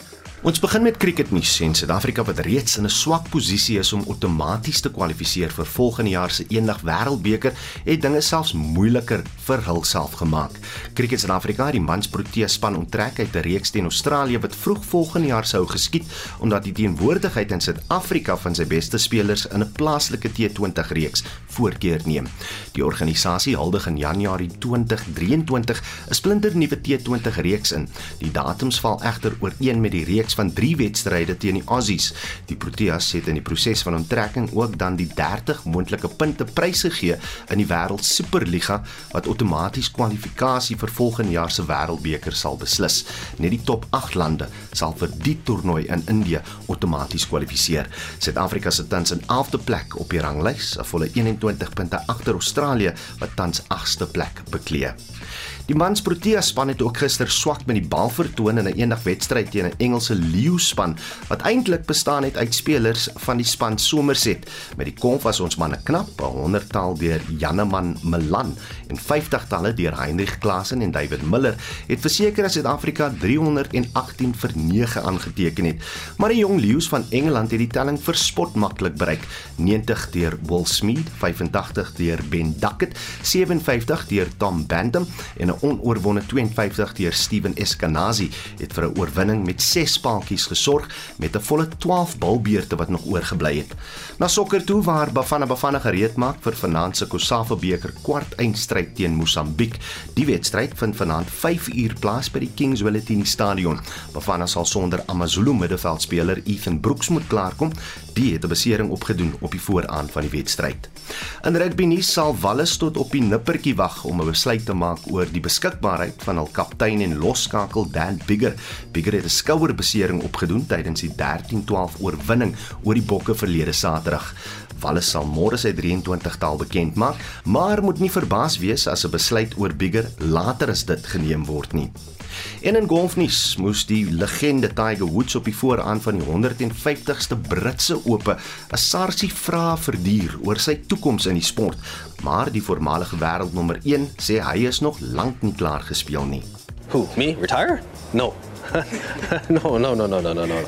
Ons begin met cricketnuus en Suid-Afrika wat reeds in 'n swak posisie is om outomaties te kwalifiseer vir volgende jaar se eendag wêreldbeker, het dinge selfs moeiliker vir hulself gemaak. Cricket Suid-Afrika het die mans Protea span onttrek uit 'n reeks teen Australië wat vroeg volgende jaar sou geskied omdat die teenwoordigheid in Suid-Afrika van sy beste spelers in 'n plaaslike T20 reeks voorkeur neem. Die organisasie huldig in Januarie 2023 'n splinternuwe T20 reeks in. Die datums val egter ooreen met die reeks reeks van 3 wedstryde teen die Aussies. Die Proteas het in die proses van onttrekking ook dan die 30 moontlike punte pryse gegee in die Wêreld Superliga wat outomaties kwalifikasie vir volgende jaar se Wêreldbeker sal beslis. Net die top 8 lande sal vir die toernooi in Indië outomaties kwalifiseer. Suid-Afrika se tans in 11de plek op die ranglys, 'n volle 21 punte agter Australië wat tans 8ste plek beklee. Die mans Protea span het ook gister swak met die bal vertoon in 'n eendag wedstryd teen 'n Engelse Lions span wat eintlik bestaan het uit spelers van die span Somerset. Met die kom was ons manne knap, 'n 100-tal deur Janneman Milan en 50-talle deur Heinrich Klaasen en David Miller het verseker dat Suid-Afrika 318 vir 9 aangeteken het. Maar die jong Lions van Engeland het die telling verspot maklik bereik. 90 deur Will Smith, 85 deur Ben Duckett, 57 deur Tom Bantam en 'n onoorwonde 52 deur Steven Eskenazi het vir 'n oorwinning met 6 spaaltjies gesorg met 'n volle 12 bilbeerte wat nog oorgebly het. Na sokker toe waar Bafana Bafana gereed maak vir vanaand se Kosafa beker kwart eindstryd teen Mosambiek. Die wedstryd vind vanaand 5 uur plaas by die Kings Wellington Stadion. Bafana sal sonder Amazulu middelveldspeler Ethan Brooks moet klaarkom. Die het 'n besering opgedoen op die vooraan van die wedstryd. In rugby nuus sal Wallis tot op die nippertjie wag om 'n besluit te maak oor die beskikbaarheid van hul kaptein en losskakel Dan Bigger. Bigger het 'n skouerbesering opgedoen tydens die 13-12 oorwinning oor die Bokke verlede Saterdag. Wallis sal môre sy 23-tal bekend maak, maar moet nie verbaas wees as 'n besluit oor Bigger later as dit geneem word nie. En in golfnuus moes die legende Tiger Woods op die vooraan van die 150ste Britse Ope 'n sarsie vrae verduur oor sy toekoms in die sport, maar die voormalige wêreldnommer 1 sê hy is nog lank nie klaar gespeel nie. Who, me? Retire? No. no, no, no, no, no, no, no.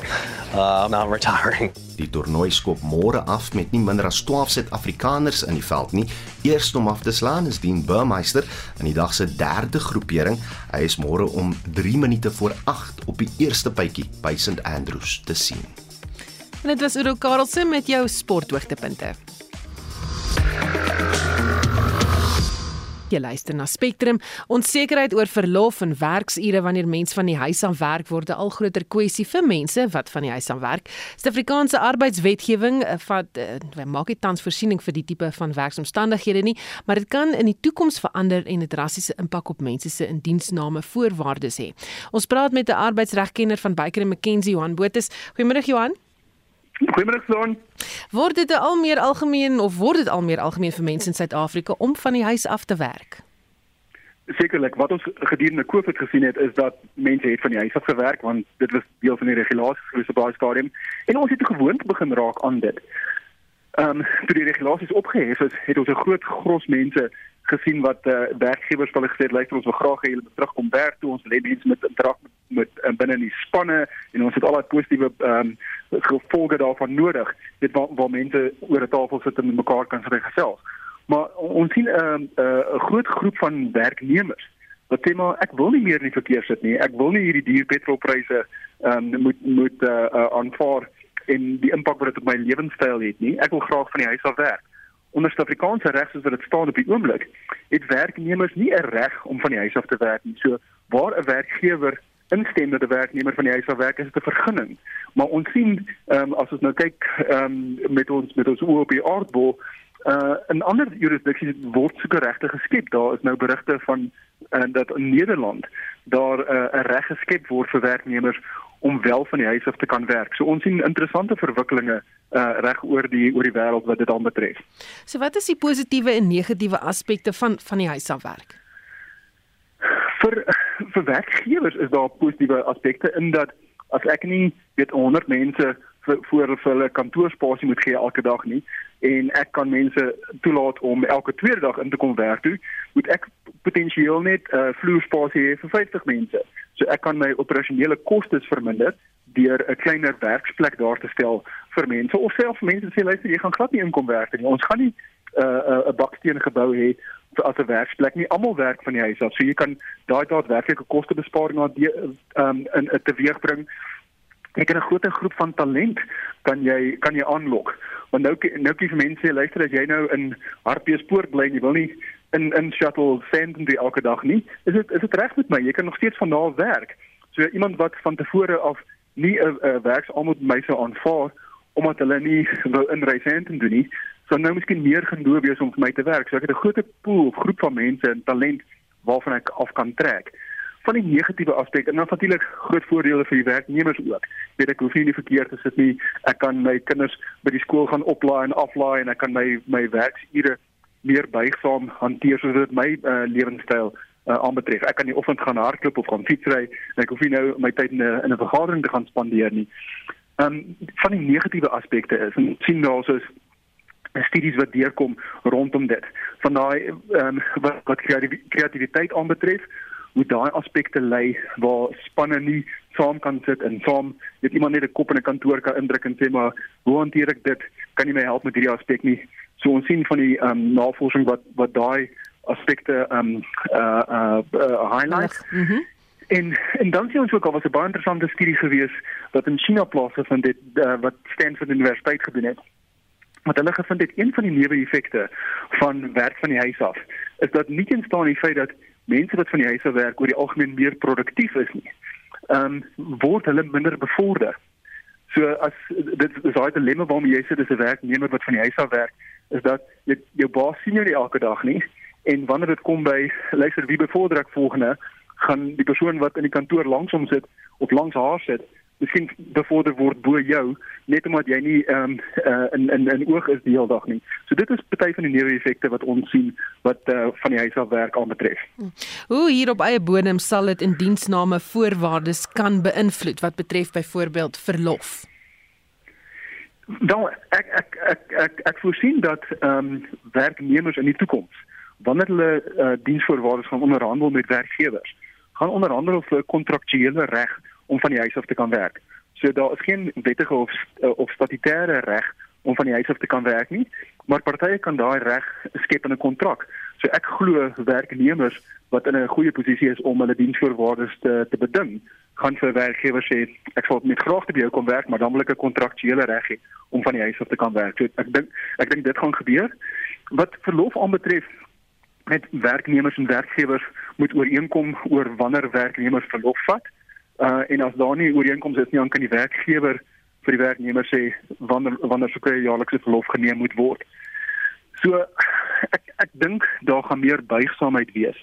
uh, I'm not retiring. Die toernooi skop môre af met nie minder as 12 Suid-Afrikaners in die veld nie. Eerste om af te slaan is Dean Burmeister in die dag se derde groepering. Hy is môre om 3 minute voor 8 op die eerste bytjie by St Andrews te sien. En dit was Udo Karlse met jou sporthoogtepunte. Jy luister na Spectrum. Onsekerheid oor verlof en werksure wanneer mens van die huis af werk word 'n al groter kwessie vir mense wat van die huis af werk. Suid-Afrikaanse arbeidswetgewing eh, vat uh, maak dit tans voorsiening vir die tipe van werksomstandighede nie, maar dit kan in die toekoms verander en 'n drastiese impak op mense se indiensname voorwaardes hê. Ons praat met 'n arbeidsregkenner van Baker McKenzie Johan Botus. Goeiemôre Johan. Goeiemôre Son. Word dit al meer algemeen of word dit al meer algemeen vir mense in Suid-Afrika om van die huis af te werk? Sekerlik, wat ons gedurende Covid gesien het is dat mense het van die huis af gewerk want dit was deel van die regulasies vir so baie stadium en ons het gewoond begin raak aan dit. Ehm um, toe die regulasies opgehef is, het ons 'n groot gros mense gesien wat uh, werkgewers hulle gesê het luister ons wil graag hê julle moet terugkom werk toe. Ons hê mense moet interak met, met uh, binne in die spanne en ons het al daai positiewe ehm um, gevolge daarvan nodig. Dit waar, waar mense oor 'n tafel sit en met mekaar kan gesels. Maar ons sien 'n uh, 'n uh, groot groep van werknemers wat sê maar ek wil nie meer in die verkeer sit nie. Ek wil nie hierdie duur petrolpryse ehm um, moet moet uh, uh, aanvaar en die impak wat dit op my lewenstyl het nie. Ek wil graag van die huis af werk onder Suid-Afrikaanse reg soos wat dit staan op die oomblik, het werknemers nie 'n reg om van die huis af te werk nie. So waar 'n werkgewer instem dat 'n werknemer van die huis af werk, is dit 'n vergunning. Maar ons sien ehm um, as ons nou kyk ehm um, met ons met ons oë op die aardbol, uh in ander jurisdiksies word sulke regte geskep. Daar is nou berigte van uh, dat in Nederland daar uh, 'n reg geskep word vir werknemers om wel van die huis af te kan werk. So ons sien interessante verwikkelinge uh reg oor die oor die wêreld wat dit dan betref. So wat is die positiewe en negatiewe aspekte van van die huis af werk? Vir vir werkgewers is daar positiewe aspekte in dat as ek nie weet 100 mense vir vir hulle kantoorspasie moet gee elke dag nie en ek kan mense toelaat om elke tweede dag in te kom werk toe, moet ek potensieel net uh, vloerspasie hê vir 50 mense. So ek kan my operasionele kostes verminder deur 'n kleiner werksplek daar te stel vir mense of self mense sê luister jy gaan glad nie inkom werk nie. Ons gaan nie 'n uh, 'n baksteen gebou hê as 'n werksplek nie. Almal werk van die huis af. So jy kan daai daadwerklike kostebesparing na ehm um, in 'n teweeg bring Ek het 'n groot groep van talent kan jy kan jy aanlok. Want nou nou kies mense luister as jy nou in Hartbeespoort bly en jy wil nie in in shuttle send en die elke dag nie. Is dit is dit reg met my? Jy kan nog steeds van daar werk. So iemand wat van tevore af nie 'n werksaanbod my sou aanvaar omdat hulle nie wil inreis en doen nie, sou nou miskien meer genoof wees om vir my te werk. So ek het 'n groot pool of groep van mense en talent waarvan ek af kan trek van die negatiewe aspek en natuurlik groot voordele vir die werknemers ook. Weet ek hoef nie in die verkeer te sit nie. Ek kan my kinders by die skool gaan oplaai en aflaai en ek kan my my werksure meer buigsaam hanteer sodat dit my uh, lewenstyl uh, aanbetref. Ek kan nie oggend gaan hardloop of gaan fietsry en ek hoef nie nou my tyd in 'n in 'n vergadering te gaan spandeer nie. Ehm um, van die negatiewe aspekte is en sien daar soos studies wat deurkom rondom dit. Van daai ehm um, wat, wat kreatiwiteit aanbetref, hoe daai aspekte lê waar spanne nie saam kan sit en saam net iemand net 'n kop in 'n kantoor kan indruk en sê maar hoe hanteer ek dit kan jy my help met hierdie aspek nie so ons sien van die ehm um, navorsing wat wat daai aspekte ehm um, uh uh, uh highlight mm -hmm. en en dan sien ons ook al was 'n baie interessante studie gewees wat in China plaasgevind het uh, wat Stanford Universiteit gedoen het wat hulle gevind het een van die neeweffekte van werk van die huis af is dat nie eens staan die feit dat mense wat van die huis af werk oor die algemeen meer produktief is nie. Ehm um, word hulle minder bevorder. So as dit is daai dilemma waarmee jy sit as 'n werknemer wat van die huis af werk, is dat jy jou baas sien jou nie elke dag nie en wanneer dit kom by luister wie bevorder ek volgende, gaan die persoon wat in die kantoor langs hom sit of langs haar sit, miskien bevorder word bo jou net omdat jy nie ehm um, uh, in in in oog is die hele dag nie. So dit is party van die neeweffekte wat ons sien wat uh, van die huis af werk aanbetref. Hoe hier op eie bodem sal dit in diensname voorwaardes kan beïnvloed wat betref byvoorbeeld verlof. Dan ek ek ek ek ek voorsien dat ehm um, werknemers in die toekoms wanneer hulle uh, diensvoorwaardes gaan onderhandel met werkgewers, gaan onderhandel vir kontraktuele reg om van die huis af te kan werk. So daar is geen wettige of of statutêre reg om van die huis af te kan werk nie, maar partye kan daai reg skep in 'n kontrak. So ek glo werknemers wat in 'n goeie posisie is om hulle diensvoorwaardes te te beding, gaan vir werkgewers sê ek sal met graagte by jou kom werk, maar dan wil ek 'n kontraktuele reg hê om van die huis af te kan werk. So ek dink ek dink dit gaan gebeur. Wat verlof aanbetref, met werknemers en werkgewers moet ooreenkom oor wanneer werknemers verlof vat. Uh en as daar nie ooreenkomste is nie, dan kan die werkgewer vir die werknemer sê wanneer wanneer sulke jaarlikse verlof geneem moet word. So ek ek dink daar gaan meer buigsaamheid wees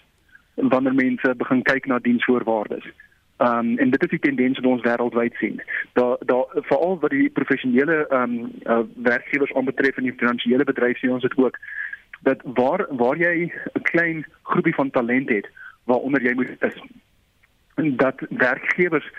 wanneer mense begin kyk na diensvoorwaardes. Um en dit is die tendens wat ons wêreldwyd sien. Daar daar veral wat die professionele um uh, werkgewers aanbetref in die finansiële bedryf sien ons dit ook dat waar waar jy 'n klein groepie van talent het waaronder jy moet is dat werkgewers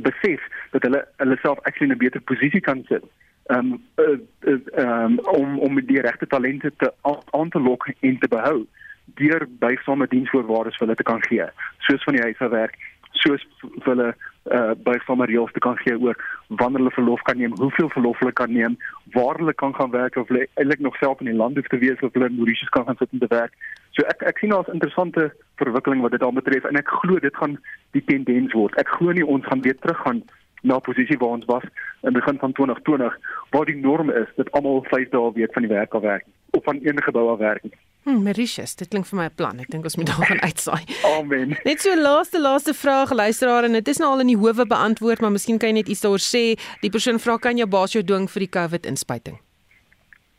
besef dat hulle hulle self actually in 'n beter posisie kan sit um, uh, uh, um om om die regte talente te aan te lok en te behou deur bysame diensvoorwaardes vir hulle te kan gee soos van die huiswerk soos vir hulle uh byvoorbeeld reëls te kan gee oor wanneer hulle verlof kan neem, hoeveel verlof hulle kan neem, waar hulle kan gaan werk of hulle eintlik nog self in die land hoef te wees of hulle in Mauritius kan gaan sit en te werk. So ek ek sien daar 'n interessante verwikkeling wat dit al betref en ek glo dit gaan die tendens word. Ek glo nie ons gaan weer teruggaan na posisie waar ons was in begin van 2020 waar die norm is dat almal 5 dae week van die werk af werk of van enige gebou af werk. Hm, Mauritius, dit klink vir my 'n plan. Ek dink ons moet daar gaan uitsaai. Amen. Net so laaste laaste vraag luisteraar en dit is nou al in die howe beantwoord, maar miskien kan jy net iets daaroor sê. Die persoon vra kan jou baas jou dwing vir die COVID inspuiting?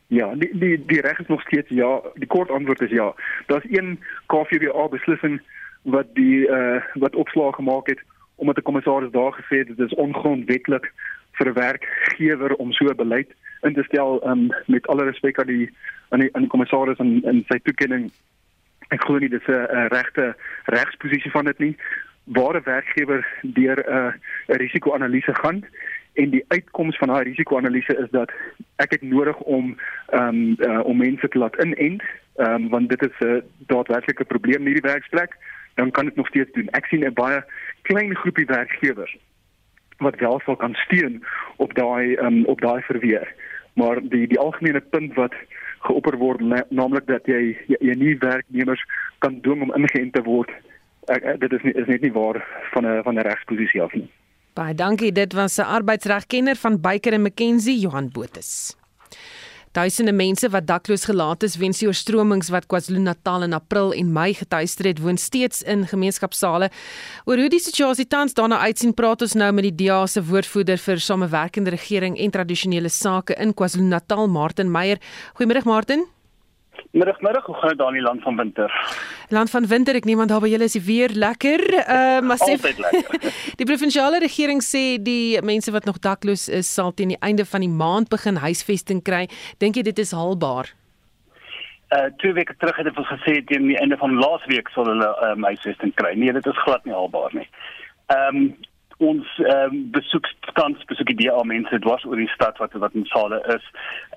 Ja, die die die reg is nog steeds ja. Die kort antwoord is ja. Daar's een KVBA beslissing wat die uh wat opslag gemaak het omdat 'n kommissaris daar gesê het dit is ongrondwetlik vir 'n werkgewer om so 'n beleid in te stel um, met alle respek aan die aan die aan die kommissaris en en sy toekenning ek glo nie dis 'n regte regsposisie van dit nie waar 'n werkgewer deur 'n 'n risiko-analise gaan en die uitkoms van daai risiko-analise is dat ek het nodig om ehm um, uh, om mense te laat inent ehm um, want dit is 'n uh, daadwerklike probleem in hierdie werksplek dan kan dit nog steeds doen ek sien 'n baie klein groepie werkgewers wat wel sal kan steun op daai um, op daai verweer. Maar die die algemene punt wat geopper word naamlik dat jy, jy jy nie werknemers kan dwing om ingeënt te word. Ek, dit is nie is net nie waar van 'n van 'n regsposisie af nie. Baie dankie. Dit was 'n arbeidsregkenner van Byker en McKenzie, Johan Botus. Duisende mense wat dakloos gelaat is weens die oorstromings wat KwaZulu-Natal in April en Mei getuister het, woon steeds in gemeenskapsale. Oor hoe die situasie tans daarna uitsien, praat ons nou met die DA se woordvoerder vir samewerkende regering en tradisionele sake in KwaZulu-Natal, Martin Meyer. Goeiemôre Martin. Middag, middag, hoe gaan dit daar in die land van winter? Land van winter, ek neem aan daar by julle is die weer lekker. Uh, maar sê lekker. die provinsiale regering sê die mense wat nog dakloos is sal teen die einde van die maand begin huisvesting kry. Dink jy dit is haalbaar? Uh twee weke terug het hulle gesê teen die einde van laasweek sal hulle um, huisvesting kry. Nee, dit is glad nie haalbaar nie. Ehm um, ons ehm um, besoek tans besoek die DA mense dwars oor die stad wat wat in sale is.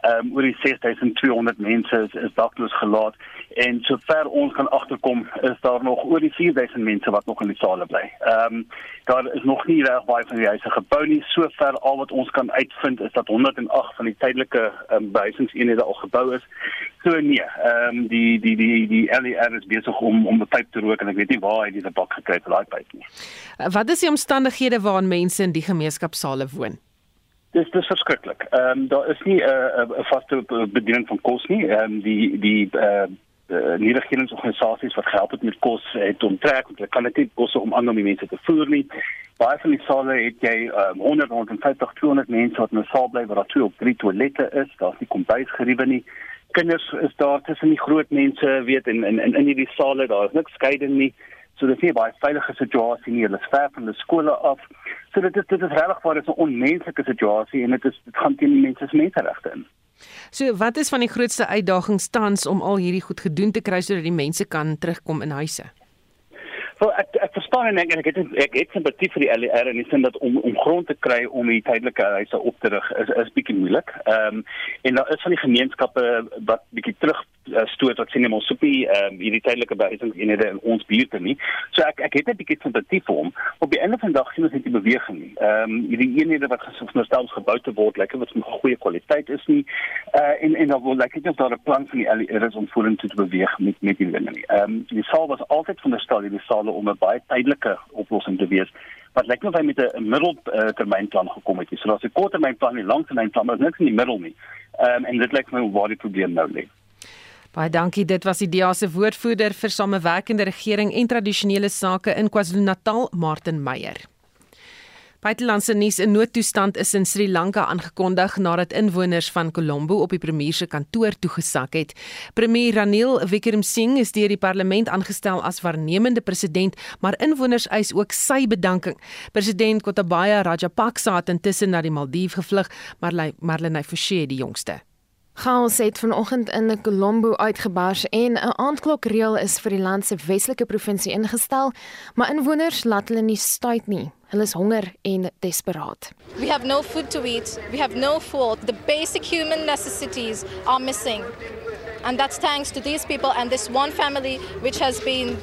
Ehm um, oor die 6200 mense is, is dakloos gelaat en sover ons kan agterkom is daar nog oor die 4000 mense wat nog in die sale bly. Ehm um, daar is nog nie reg baie van die huise gebou nie. Sover al wat ons kan uitvind is dat 108 van die tydelike um, behuisingseenhede al gebou is. So nee, ehm um, die die die die LER is besig om om 'n pyp te rook en ek weet nie waar hy die bak gekry het vir daai pyp nie. Wat is die omstandighede waarin mense in die gemeenskapsale woon? Dis dis verskriklik. Ehm um, daar is nie 'n uh, 'n vaste bediening van kos nie. Ehm um, die die uh, uh, nie regeringsorganisasies wat gehelp het met kos het onttrek want hulle kan dit nie kos om ander mense te voer nie. Baie van die sale het jy um, 100 150 200 mense wat in 'n saal bly waar daar twee of drie toilette is. Daar's nie kombuisgeriewe nie. Kinders is daar tussen die groot mense, weet en in in in hierdie sale daar is niks skeiding nie. So dit is nie baie veilige situasie nie. Hulle is ver van die skole af. So dit is dit is regtig waar dit 'n onmenslike situasie en dit is dit gaan teen die mense se menseregte in. So wat is van die grootste uitdagings tans om al hierdie goed gedoen te kry sodat die mense kan terugkom in huise? Wel ek ek verstaan en ek ek het ek het simpatie vir die LER en dis dat om om grond te kry om die tydelike huise op te rig is is bietjie moeilik. Ehm um, en daar is van die gemeenskappe wat bietjie terug uh, stoot wat sien ons op die ehm um, hierdie tydelike behuisingseenhede in ons buurte nie. So ek ek het 'n bietjie simpatie vir hom. Op die einde van die dag sien ons net die beweging nie. Ehm um, hierdie eenhede wat steeds gebou te word, lyk like, wat van goeie kwaliteit is nie. Uh en en dan wil lyk dit of daar 'n plan van die LER is om vorentoe te beweeg met met die dinge nie. Ehm um, die saal was altyd van der stel hierdie sale om 'n baie tydelike oplossing te wees wat lyk nou hy met 'n middeltermynplan gekom het. So daar's 'n korttermynplan en 'n langtermynplan, maar niks in die middel nie. Ehm um, en dit lyk my waar die probleem nou lê. Baie dankie. Dit was die DEA se woordvoerder vir samewerkende regering en tradisionele sake in KwaZulu-Natal, Martin Meyer. Buitelandse nuus: 'n Noodtoestand is in Sri Lanka aangekondig nadat inwoners van Colombo op die premier se kantoor toegesak het. Premier Ranil Wickremesinghe is deur die parlement aangestel as waarnemende president, maar inwoners eis ook sy bedanking. President Gotabaya Rajapaksa het intussen na die Maldiwe gevlug, maar Marlene Forsie die jongste. Chaos het vanoggend in Colombo uitgebars en 'n aandklokreël is vir die land se westelike provinsie ingestel, maar inwoners laat hulle nie stuit nie. Hulle is honger en desperaat. We have no food to eat. We have no food. The basic human necessities are missing. And that's thanks to these people and this one family which has been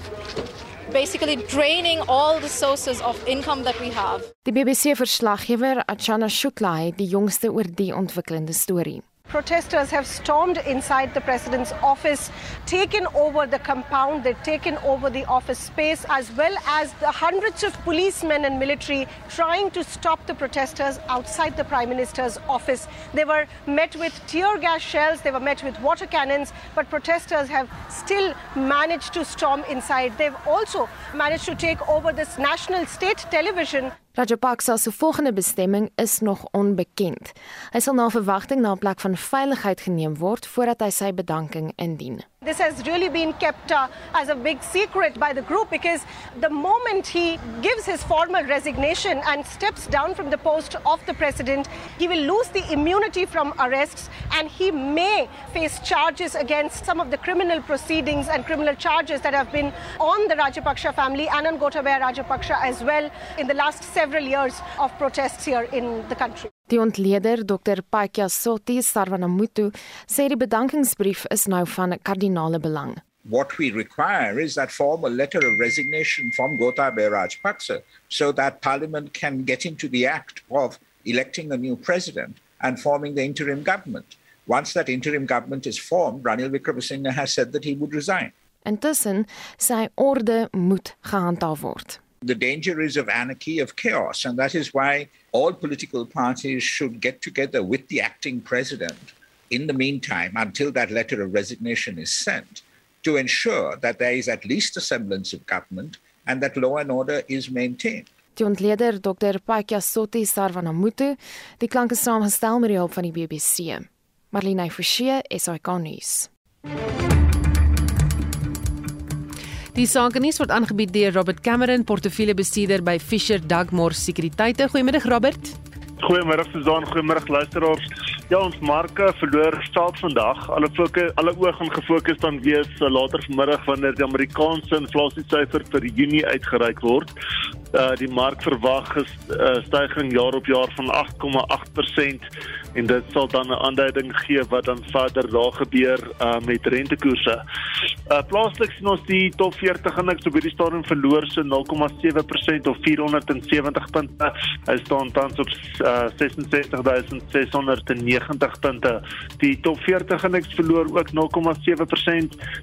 basically draining all the sources of income that we have. Die BBC verslaggewer Achana Shukla het die jongste oor die ontwikkelende storie. Protesters have stormed inside the president's office, taken over the compound, they've taken over the office space, as well as the hundreds of policemen and military trying to stop the protesters outside the prime minister's office. They were met with tear gas shells, they were met with water cannons, but protesters have still managed to storm inside. They've also managed to take over this national state television. Rajapaksa se volgende bestemming is nog onbekend. Hy sal na verwagting na 'n plek van veiligheid geneem word voordat hy sy bedanking indien. This has really been kept uh, as a big secret by the group because the moment he gives his formal resignation and steps down from the post of the president, he will lose the immunity from arrests and he may face charges against some of the criminal proceedings and criminal charges that have been on the Rajapaksha family and on Gotabaya Rajapaksa as well in the last several years of protests here in the country. Die ontleder Dr. Paikya Soti Sarvanamutu sê die bedankingsbrief is nou van kardinale belang. What we require is that formal letter of resignation from Gotabaya Rajapaksa so that parliament can get into the act of electing a new president and forming the interim government. Once that interim government is formed, Ranil Wickremesinghe has said that he would resign. Intussen sy orde moet gehandhaaf word. The danger is of anarchy, of chaos, and that is why all political parties should get together with the acting president in the meantime until that letter of resignation is sent to ensure that there is at least a semblance of government and that law and order is maintained. Die ontleder Dr. Pakya Soti Sarvanamutu, die klanke saamgestel met die hulp van die BBC. Marlene Forsie, SAK nuus. Die sakenuus word aangebied deur Robert Cameron, portefeuljebestuurder by Fisher Dugmore Sekuriteite. Goeiemiddag Robert. Goeiemôre Suzan, goeiemôre luisteraars. Ja, ons marke verloor staat vandag. Alle fokus, alle oë gaan gefokus dan wees uh, later vanmiddag wanneer die Amerikaanse inflasiesyfer vir Junie uitgereik word. Uh die mark verwag 'n uh, stygings jaar op jaar van 8,8% en dit sal dan 'n aanduiding gee wat dan verder daar gebeur uh met rentekoerse. Uh plaaslik sien ons die top 40 indeks op hierdie stadium verloor so 0,7% of 470 punte. Hy staan tans op uh 66690 punte. Die top 40 indeks verloor ook 0,7%.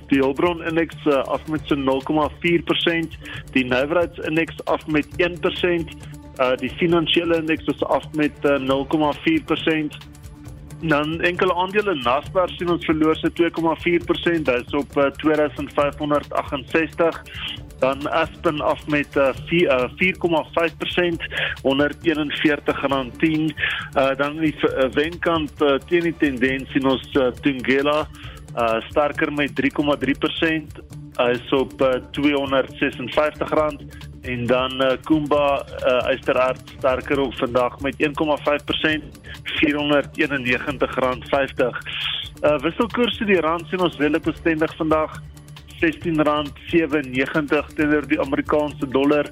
Die Hulbron indeks uh, af met so 0,4%. Die nywerheidsindeks af met 1% uh die finansiële indeks is af met uh, 0,4%. Dan enkele aandele Naspers sien ons verloor se 2,4%, dit is op uh, 2568. Dan Aspen af met uh, 4,5% onder 41.10. Uh dan die uh, wenkant uh, teen die tendens sien ons uh, Tungela uh sterker met 3,3%. Hy is op uh, 256 rand en dan uh, Kumba uh, Eysterhard sterker op vandag met 1,5% R491.50. Uh wisselkoerse die rand sien ons redelik bestendig vandag R16.97 teenoor die Amerikaanse dollar,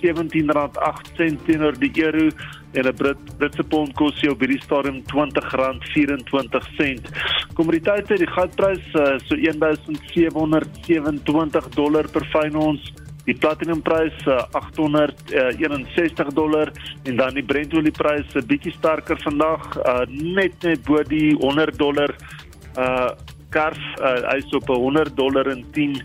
R17.08 teenoor die euro en 'n Brit Britse pond kos jou by die stadium R20.24. Kommoditeite, die goudprys uh, so 1727 dollar per fyn ons die platinumprys uh, 861 dollar en dan die Brentolieprys 'n uh, bietjie sterker vandag uh, net net bo die 100 dollar uh kars uh, hy's op 100 dollar en 10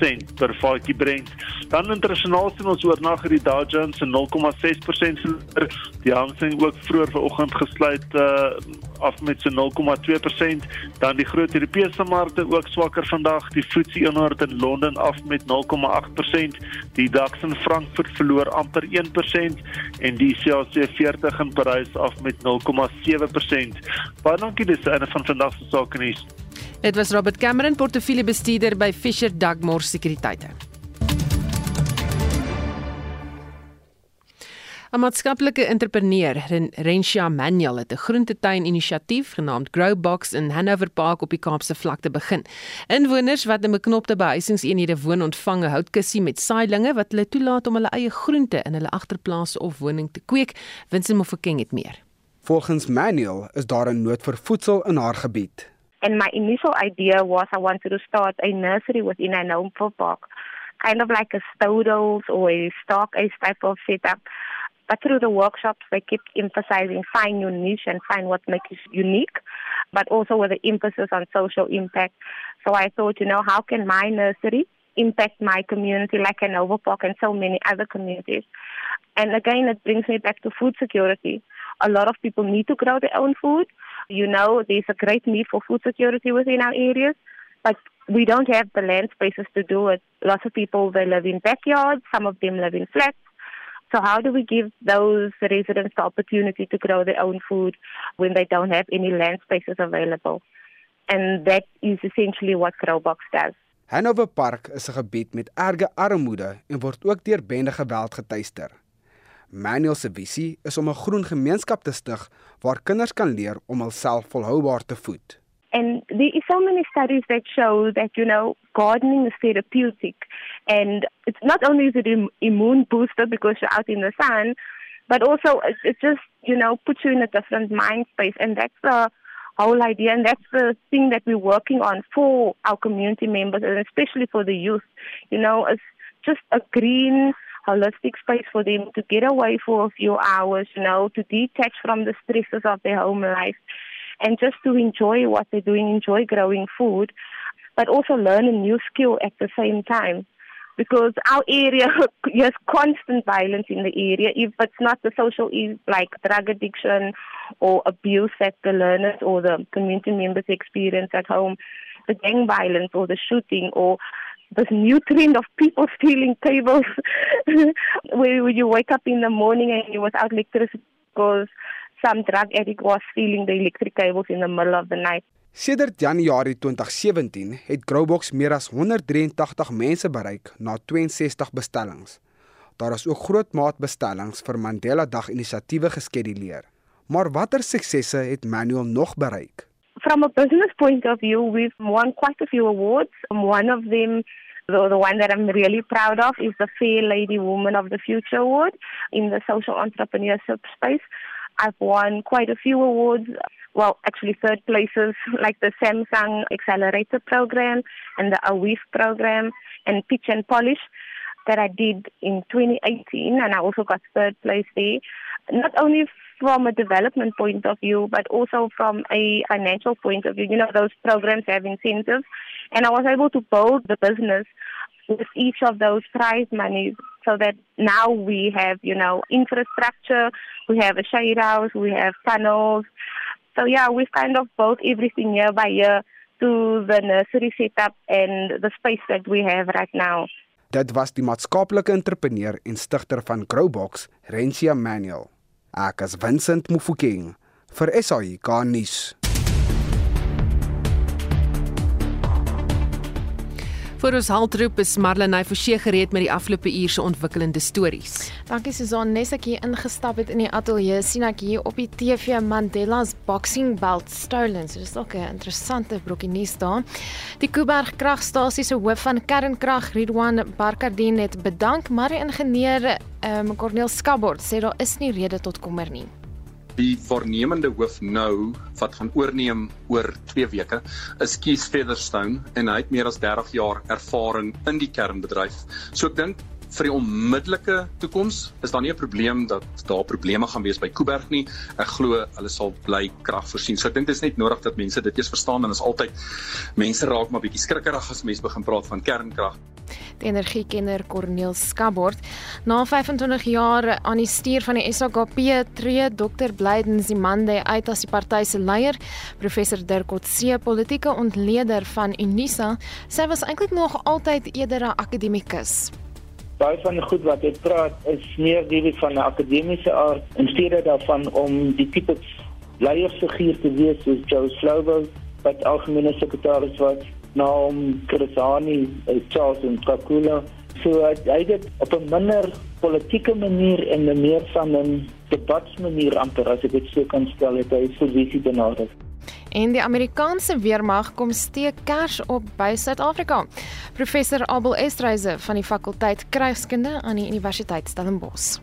sent per vatjie Brent. Dan internasionaal sien ons oornag het die Dow Jones 'n 0,6% verloor. Die Hang Seng ook vroeër vanoggend gesluit uh af met so 0,2%. Dan die groot Europese markte ook swakker vandag. Die FTSE 100 in Londen af met 0,8%. Die DAX in Frankfurt verloor amper 1% en die CAC 40 in Parys af met 0,7%. Baie dankie dis een van vandag se sake nuus. Dit was Robert Cameron, portefeuljebestuurder by Fisher Dugmore Sekuriteite. 'n Maatskaplike entrepreneur, Rensha Manuel, het 'n groentetuin-inisiatief genaamd Growbox in Hanover Park op die Kaapse vlakte begin. Inwoners wat in beknopte behuisingseenhede woon, ontvang 'n houtkussie met saailinge wat hulle toelaat om hulle eie groente in hulle agterplaas of woning te kweek. Winston Mofokeng het meer. Volgens Manuel is daar 'n nood vir voedsel in haar gebied. And my initial idea was I wanted to start a nursery within an Hanover Park, kind of like a Stoudels or a stock a type of setup But through the workshops, they kept emphasizing find your niche and find what makes you unique, but also with the emphasis on social impact. So I thought, you know, how can my nursery impact my community like an Overpark and so many other communities? And again, it brings me back to food security. A lot of people need to grow their own food. You know, there's a great need for food security within our areas, but we don't have the land spaces to do it. Lots of people, they live in backyards, some of them live in flats. So how do we give those residents the opportunity to grow their own food when they don't have any land spaces available? And that is essentially what Growbox does. Hanover Park is 'n gebied met erge armoede en word ook deur bende geweld getuister. Manuel se visie is om 'n groen gemeenskap te stig waar kinders kan leer om hulself volhoubaar te voed. And there is so many studies that show that, you know, gardening is therapeutic. And it's not only is it an immune booster because you're out in the sun, but also it, just, you know, puts you in a different mind space. And that's the whole idea. And that's the thing that we're working on for our community members and especially for the youth. You know, it's just a green, holistic space for them to get away for a few hours, you know, to detach from the stresses of their home life and just to enjoy what they're doing, enjoy growing food, but also learn a new skill at the same time. Because our area has constant violence in the area. If it's not the social, issues like drug addiction or abuse that the learners or the community members experience at home, the gang violence or the shooting or this new trend of people stealing cables where you wake up in the morning and you without electricity because some drug addict was stealing the electric cables in the middle of the night. Sedert Januarie 2017 het Growbox meer as 183 mense bereik na 62 bestellings. Daar is ook groot maatbestellings vir Mandela Dag inisiatiewe geskeduleer. Maar watter suksesse het Manuel nog bereik? From a business point of view, we've won quite a few awards. One of them The, the one that I'm really proud of is the Fair Lady Woman of the Future Award in the social entrepreneurship space. I've won quite a few awards. Well, actually, third places like the Samsung Accelerator Program and the AWIF program and Pitch and Polish that I did in 2018, and I also got third place there. Not only from a development point of view, but also from a financial point of view. You know, those programs have incentives, and I was able to build the business with each of those prize monies so that now we have, you know, infrastructure, we have a shade house, we have tunnels. So yeah, we've kind of built everything year by year to the nursery setup and the space that we have right now. Dit was die maatskaplike entrepreneur en stigter van Growbox, Rencia Manuel. Ek is Vincent Mufokeng vir SAI Garnis. Vir ons haltroep is Marlenae Forsie gereed met die afgelope uur se ontwikkelende stories. Dankie Susan, nes ek hier ingestap het in die ateljee sien ek hier op die TV Mandela's boxing belt stolen. So dis ook 'n interessante brokkie nuus daar. Die Kuiberg kragstasie se hoof van kernkrag, Ridwan Barkardine het bedank, maar die ingenieur um, Corneel Skabord sê daar is nie rede tot kommer nie die voornemende hoof nou wat gaan oorneem oor 2 weke is Keith Featherstone en hy het meer as 30 jaar ervaring in die kernbedryf. So ek dink vir die onmiddellike toekoms is daar nie 'n probleem dat daar probleme gaan wees by Kuiberg nie. Ek glo hulle sal bly krag voorsien. So ek dink dit is net nodig dat mense dit eers verstaan en is altyd mense raak maar bietjie skrikkerig as mense begin praat van kernkrag. Die energiekenner Corneel Skabord na 25 jaar aan die stuur van die SAKP tree Dr Blyden Zimande uit as die party se leier. Professor Dirk Otse, politieke ontleder van Unisa, sê was eintlik nog altyd eerder 'n akademikus baie van die goed wat hy praat is meer die van 'n akademiese aard in steede daarvan om die tipe leiersfiguur te wees soos Joe Slovo wat algemene sekretaris was na om Krasani, eh, Charles en Kakula so hy het op 'n minder politieke manier en meer van 'n debatsmanier amper as ek dit so kan stel het hy sy visie benader en die Amerikaanse weermag kom steek kers op by Suid-Afrika. Professor Abel Estreise van die fakulteit Krygskunde aan die Universiteit Stellenbosch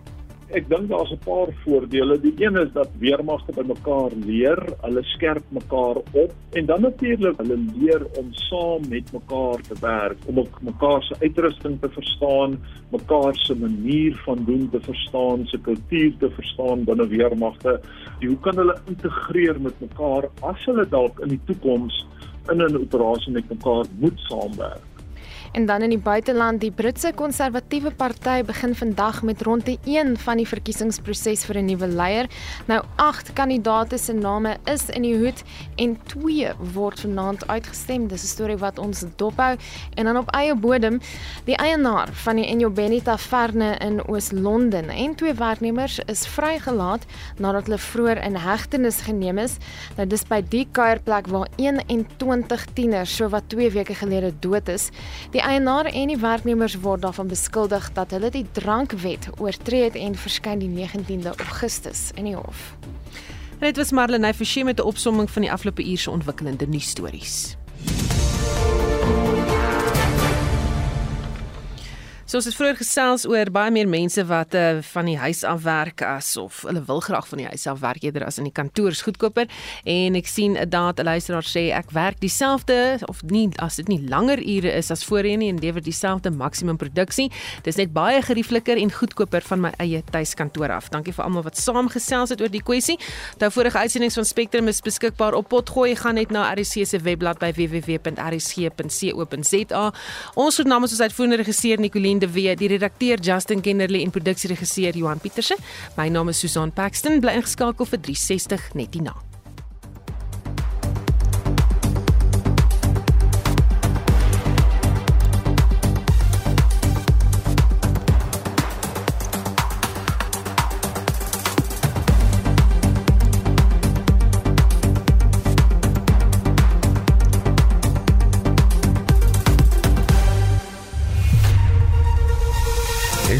ek dink daar's 'n paar voordele. Die een is dat weermagte by mekaar leer, hulle skerp mekaar op en dan natuurlik hulle leer om saam met mekaar te werk, om mekaar se uitrusting te verstaan, mekaar se manier van doen te verstaan, se kultuur te verstaan binne weermagte. Hoe kan hulle integreer met mekaar as hulle dalk in die toekoms in 'n operasie met mekaar moet saamwerk? En dan in die buiteland, die Britse Konservatiewe Party begin vandag met ronde 1 van die verkiesingsproses vir 'n nuwe leier. Nou 8 kandidaate se name is in die hoed en 2 word vanaand uitgestem. Dis 'n storie wat ons dophou. En dan op eie bodem, die eienaar van die Enyo Benny Taverne in Oos-London en twee werknemers is vrygelaat nadat hulle vroeër in hegtenis geneem is. Nou dis by die kuierplek waar 21 tieners so wat 2 weke gelede dood is. Die Die eienaar en die werknemers word daarvan beskuldig dat hulle die drankwet oortree het en verskyn die 19de Augustus in die hof. En dit was Marlene Forsie met 'n opsomming van die afgelope uur se ontwikkelende nuusstories. So ons het vroeër gesels oor baie meer mense wat uh, van die huis af werk as of hulle wil graag van die huis af werk eerder as in die kantoor is goedkoper en ek sien 'n daad 'n luisteraar sê ek werk dieselfde of nie as dit nie langer ure is as voorheen nie en lewer dieselfde maksimum produksie. Dis net baie geriefliker en goedkoper van my eie tuiskantoor af. Dankie vir almal wat saamgesels het oor die kwessie. Daardie vorige uitsendings van Spectrum is beskikbaar op Potgooi. Gaan net na RC se webblad by www.rc.co.za. Ons het namens ons uitvoerende regisseur Nicoline de Wee, die redakteur Justin Kennerly en produksieregisseur Johan Pieterse. My naam is Susan Paxton, bly ingeskakel vir 360 net hierna.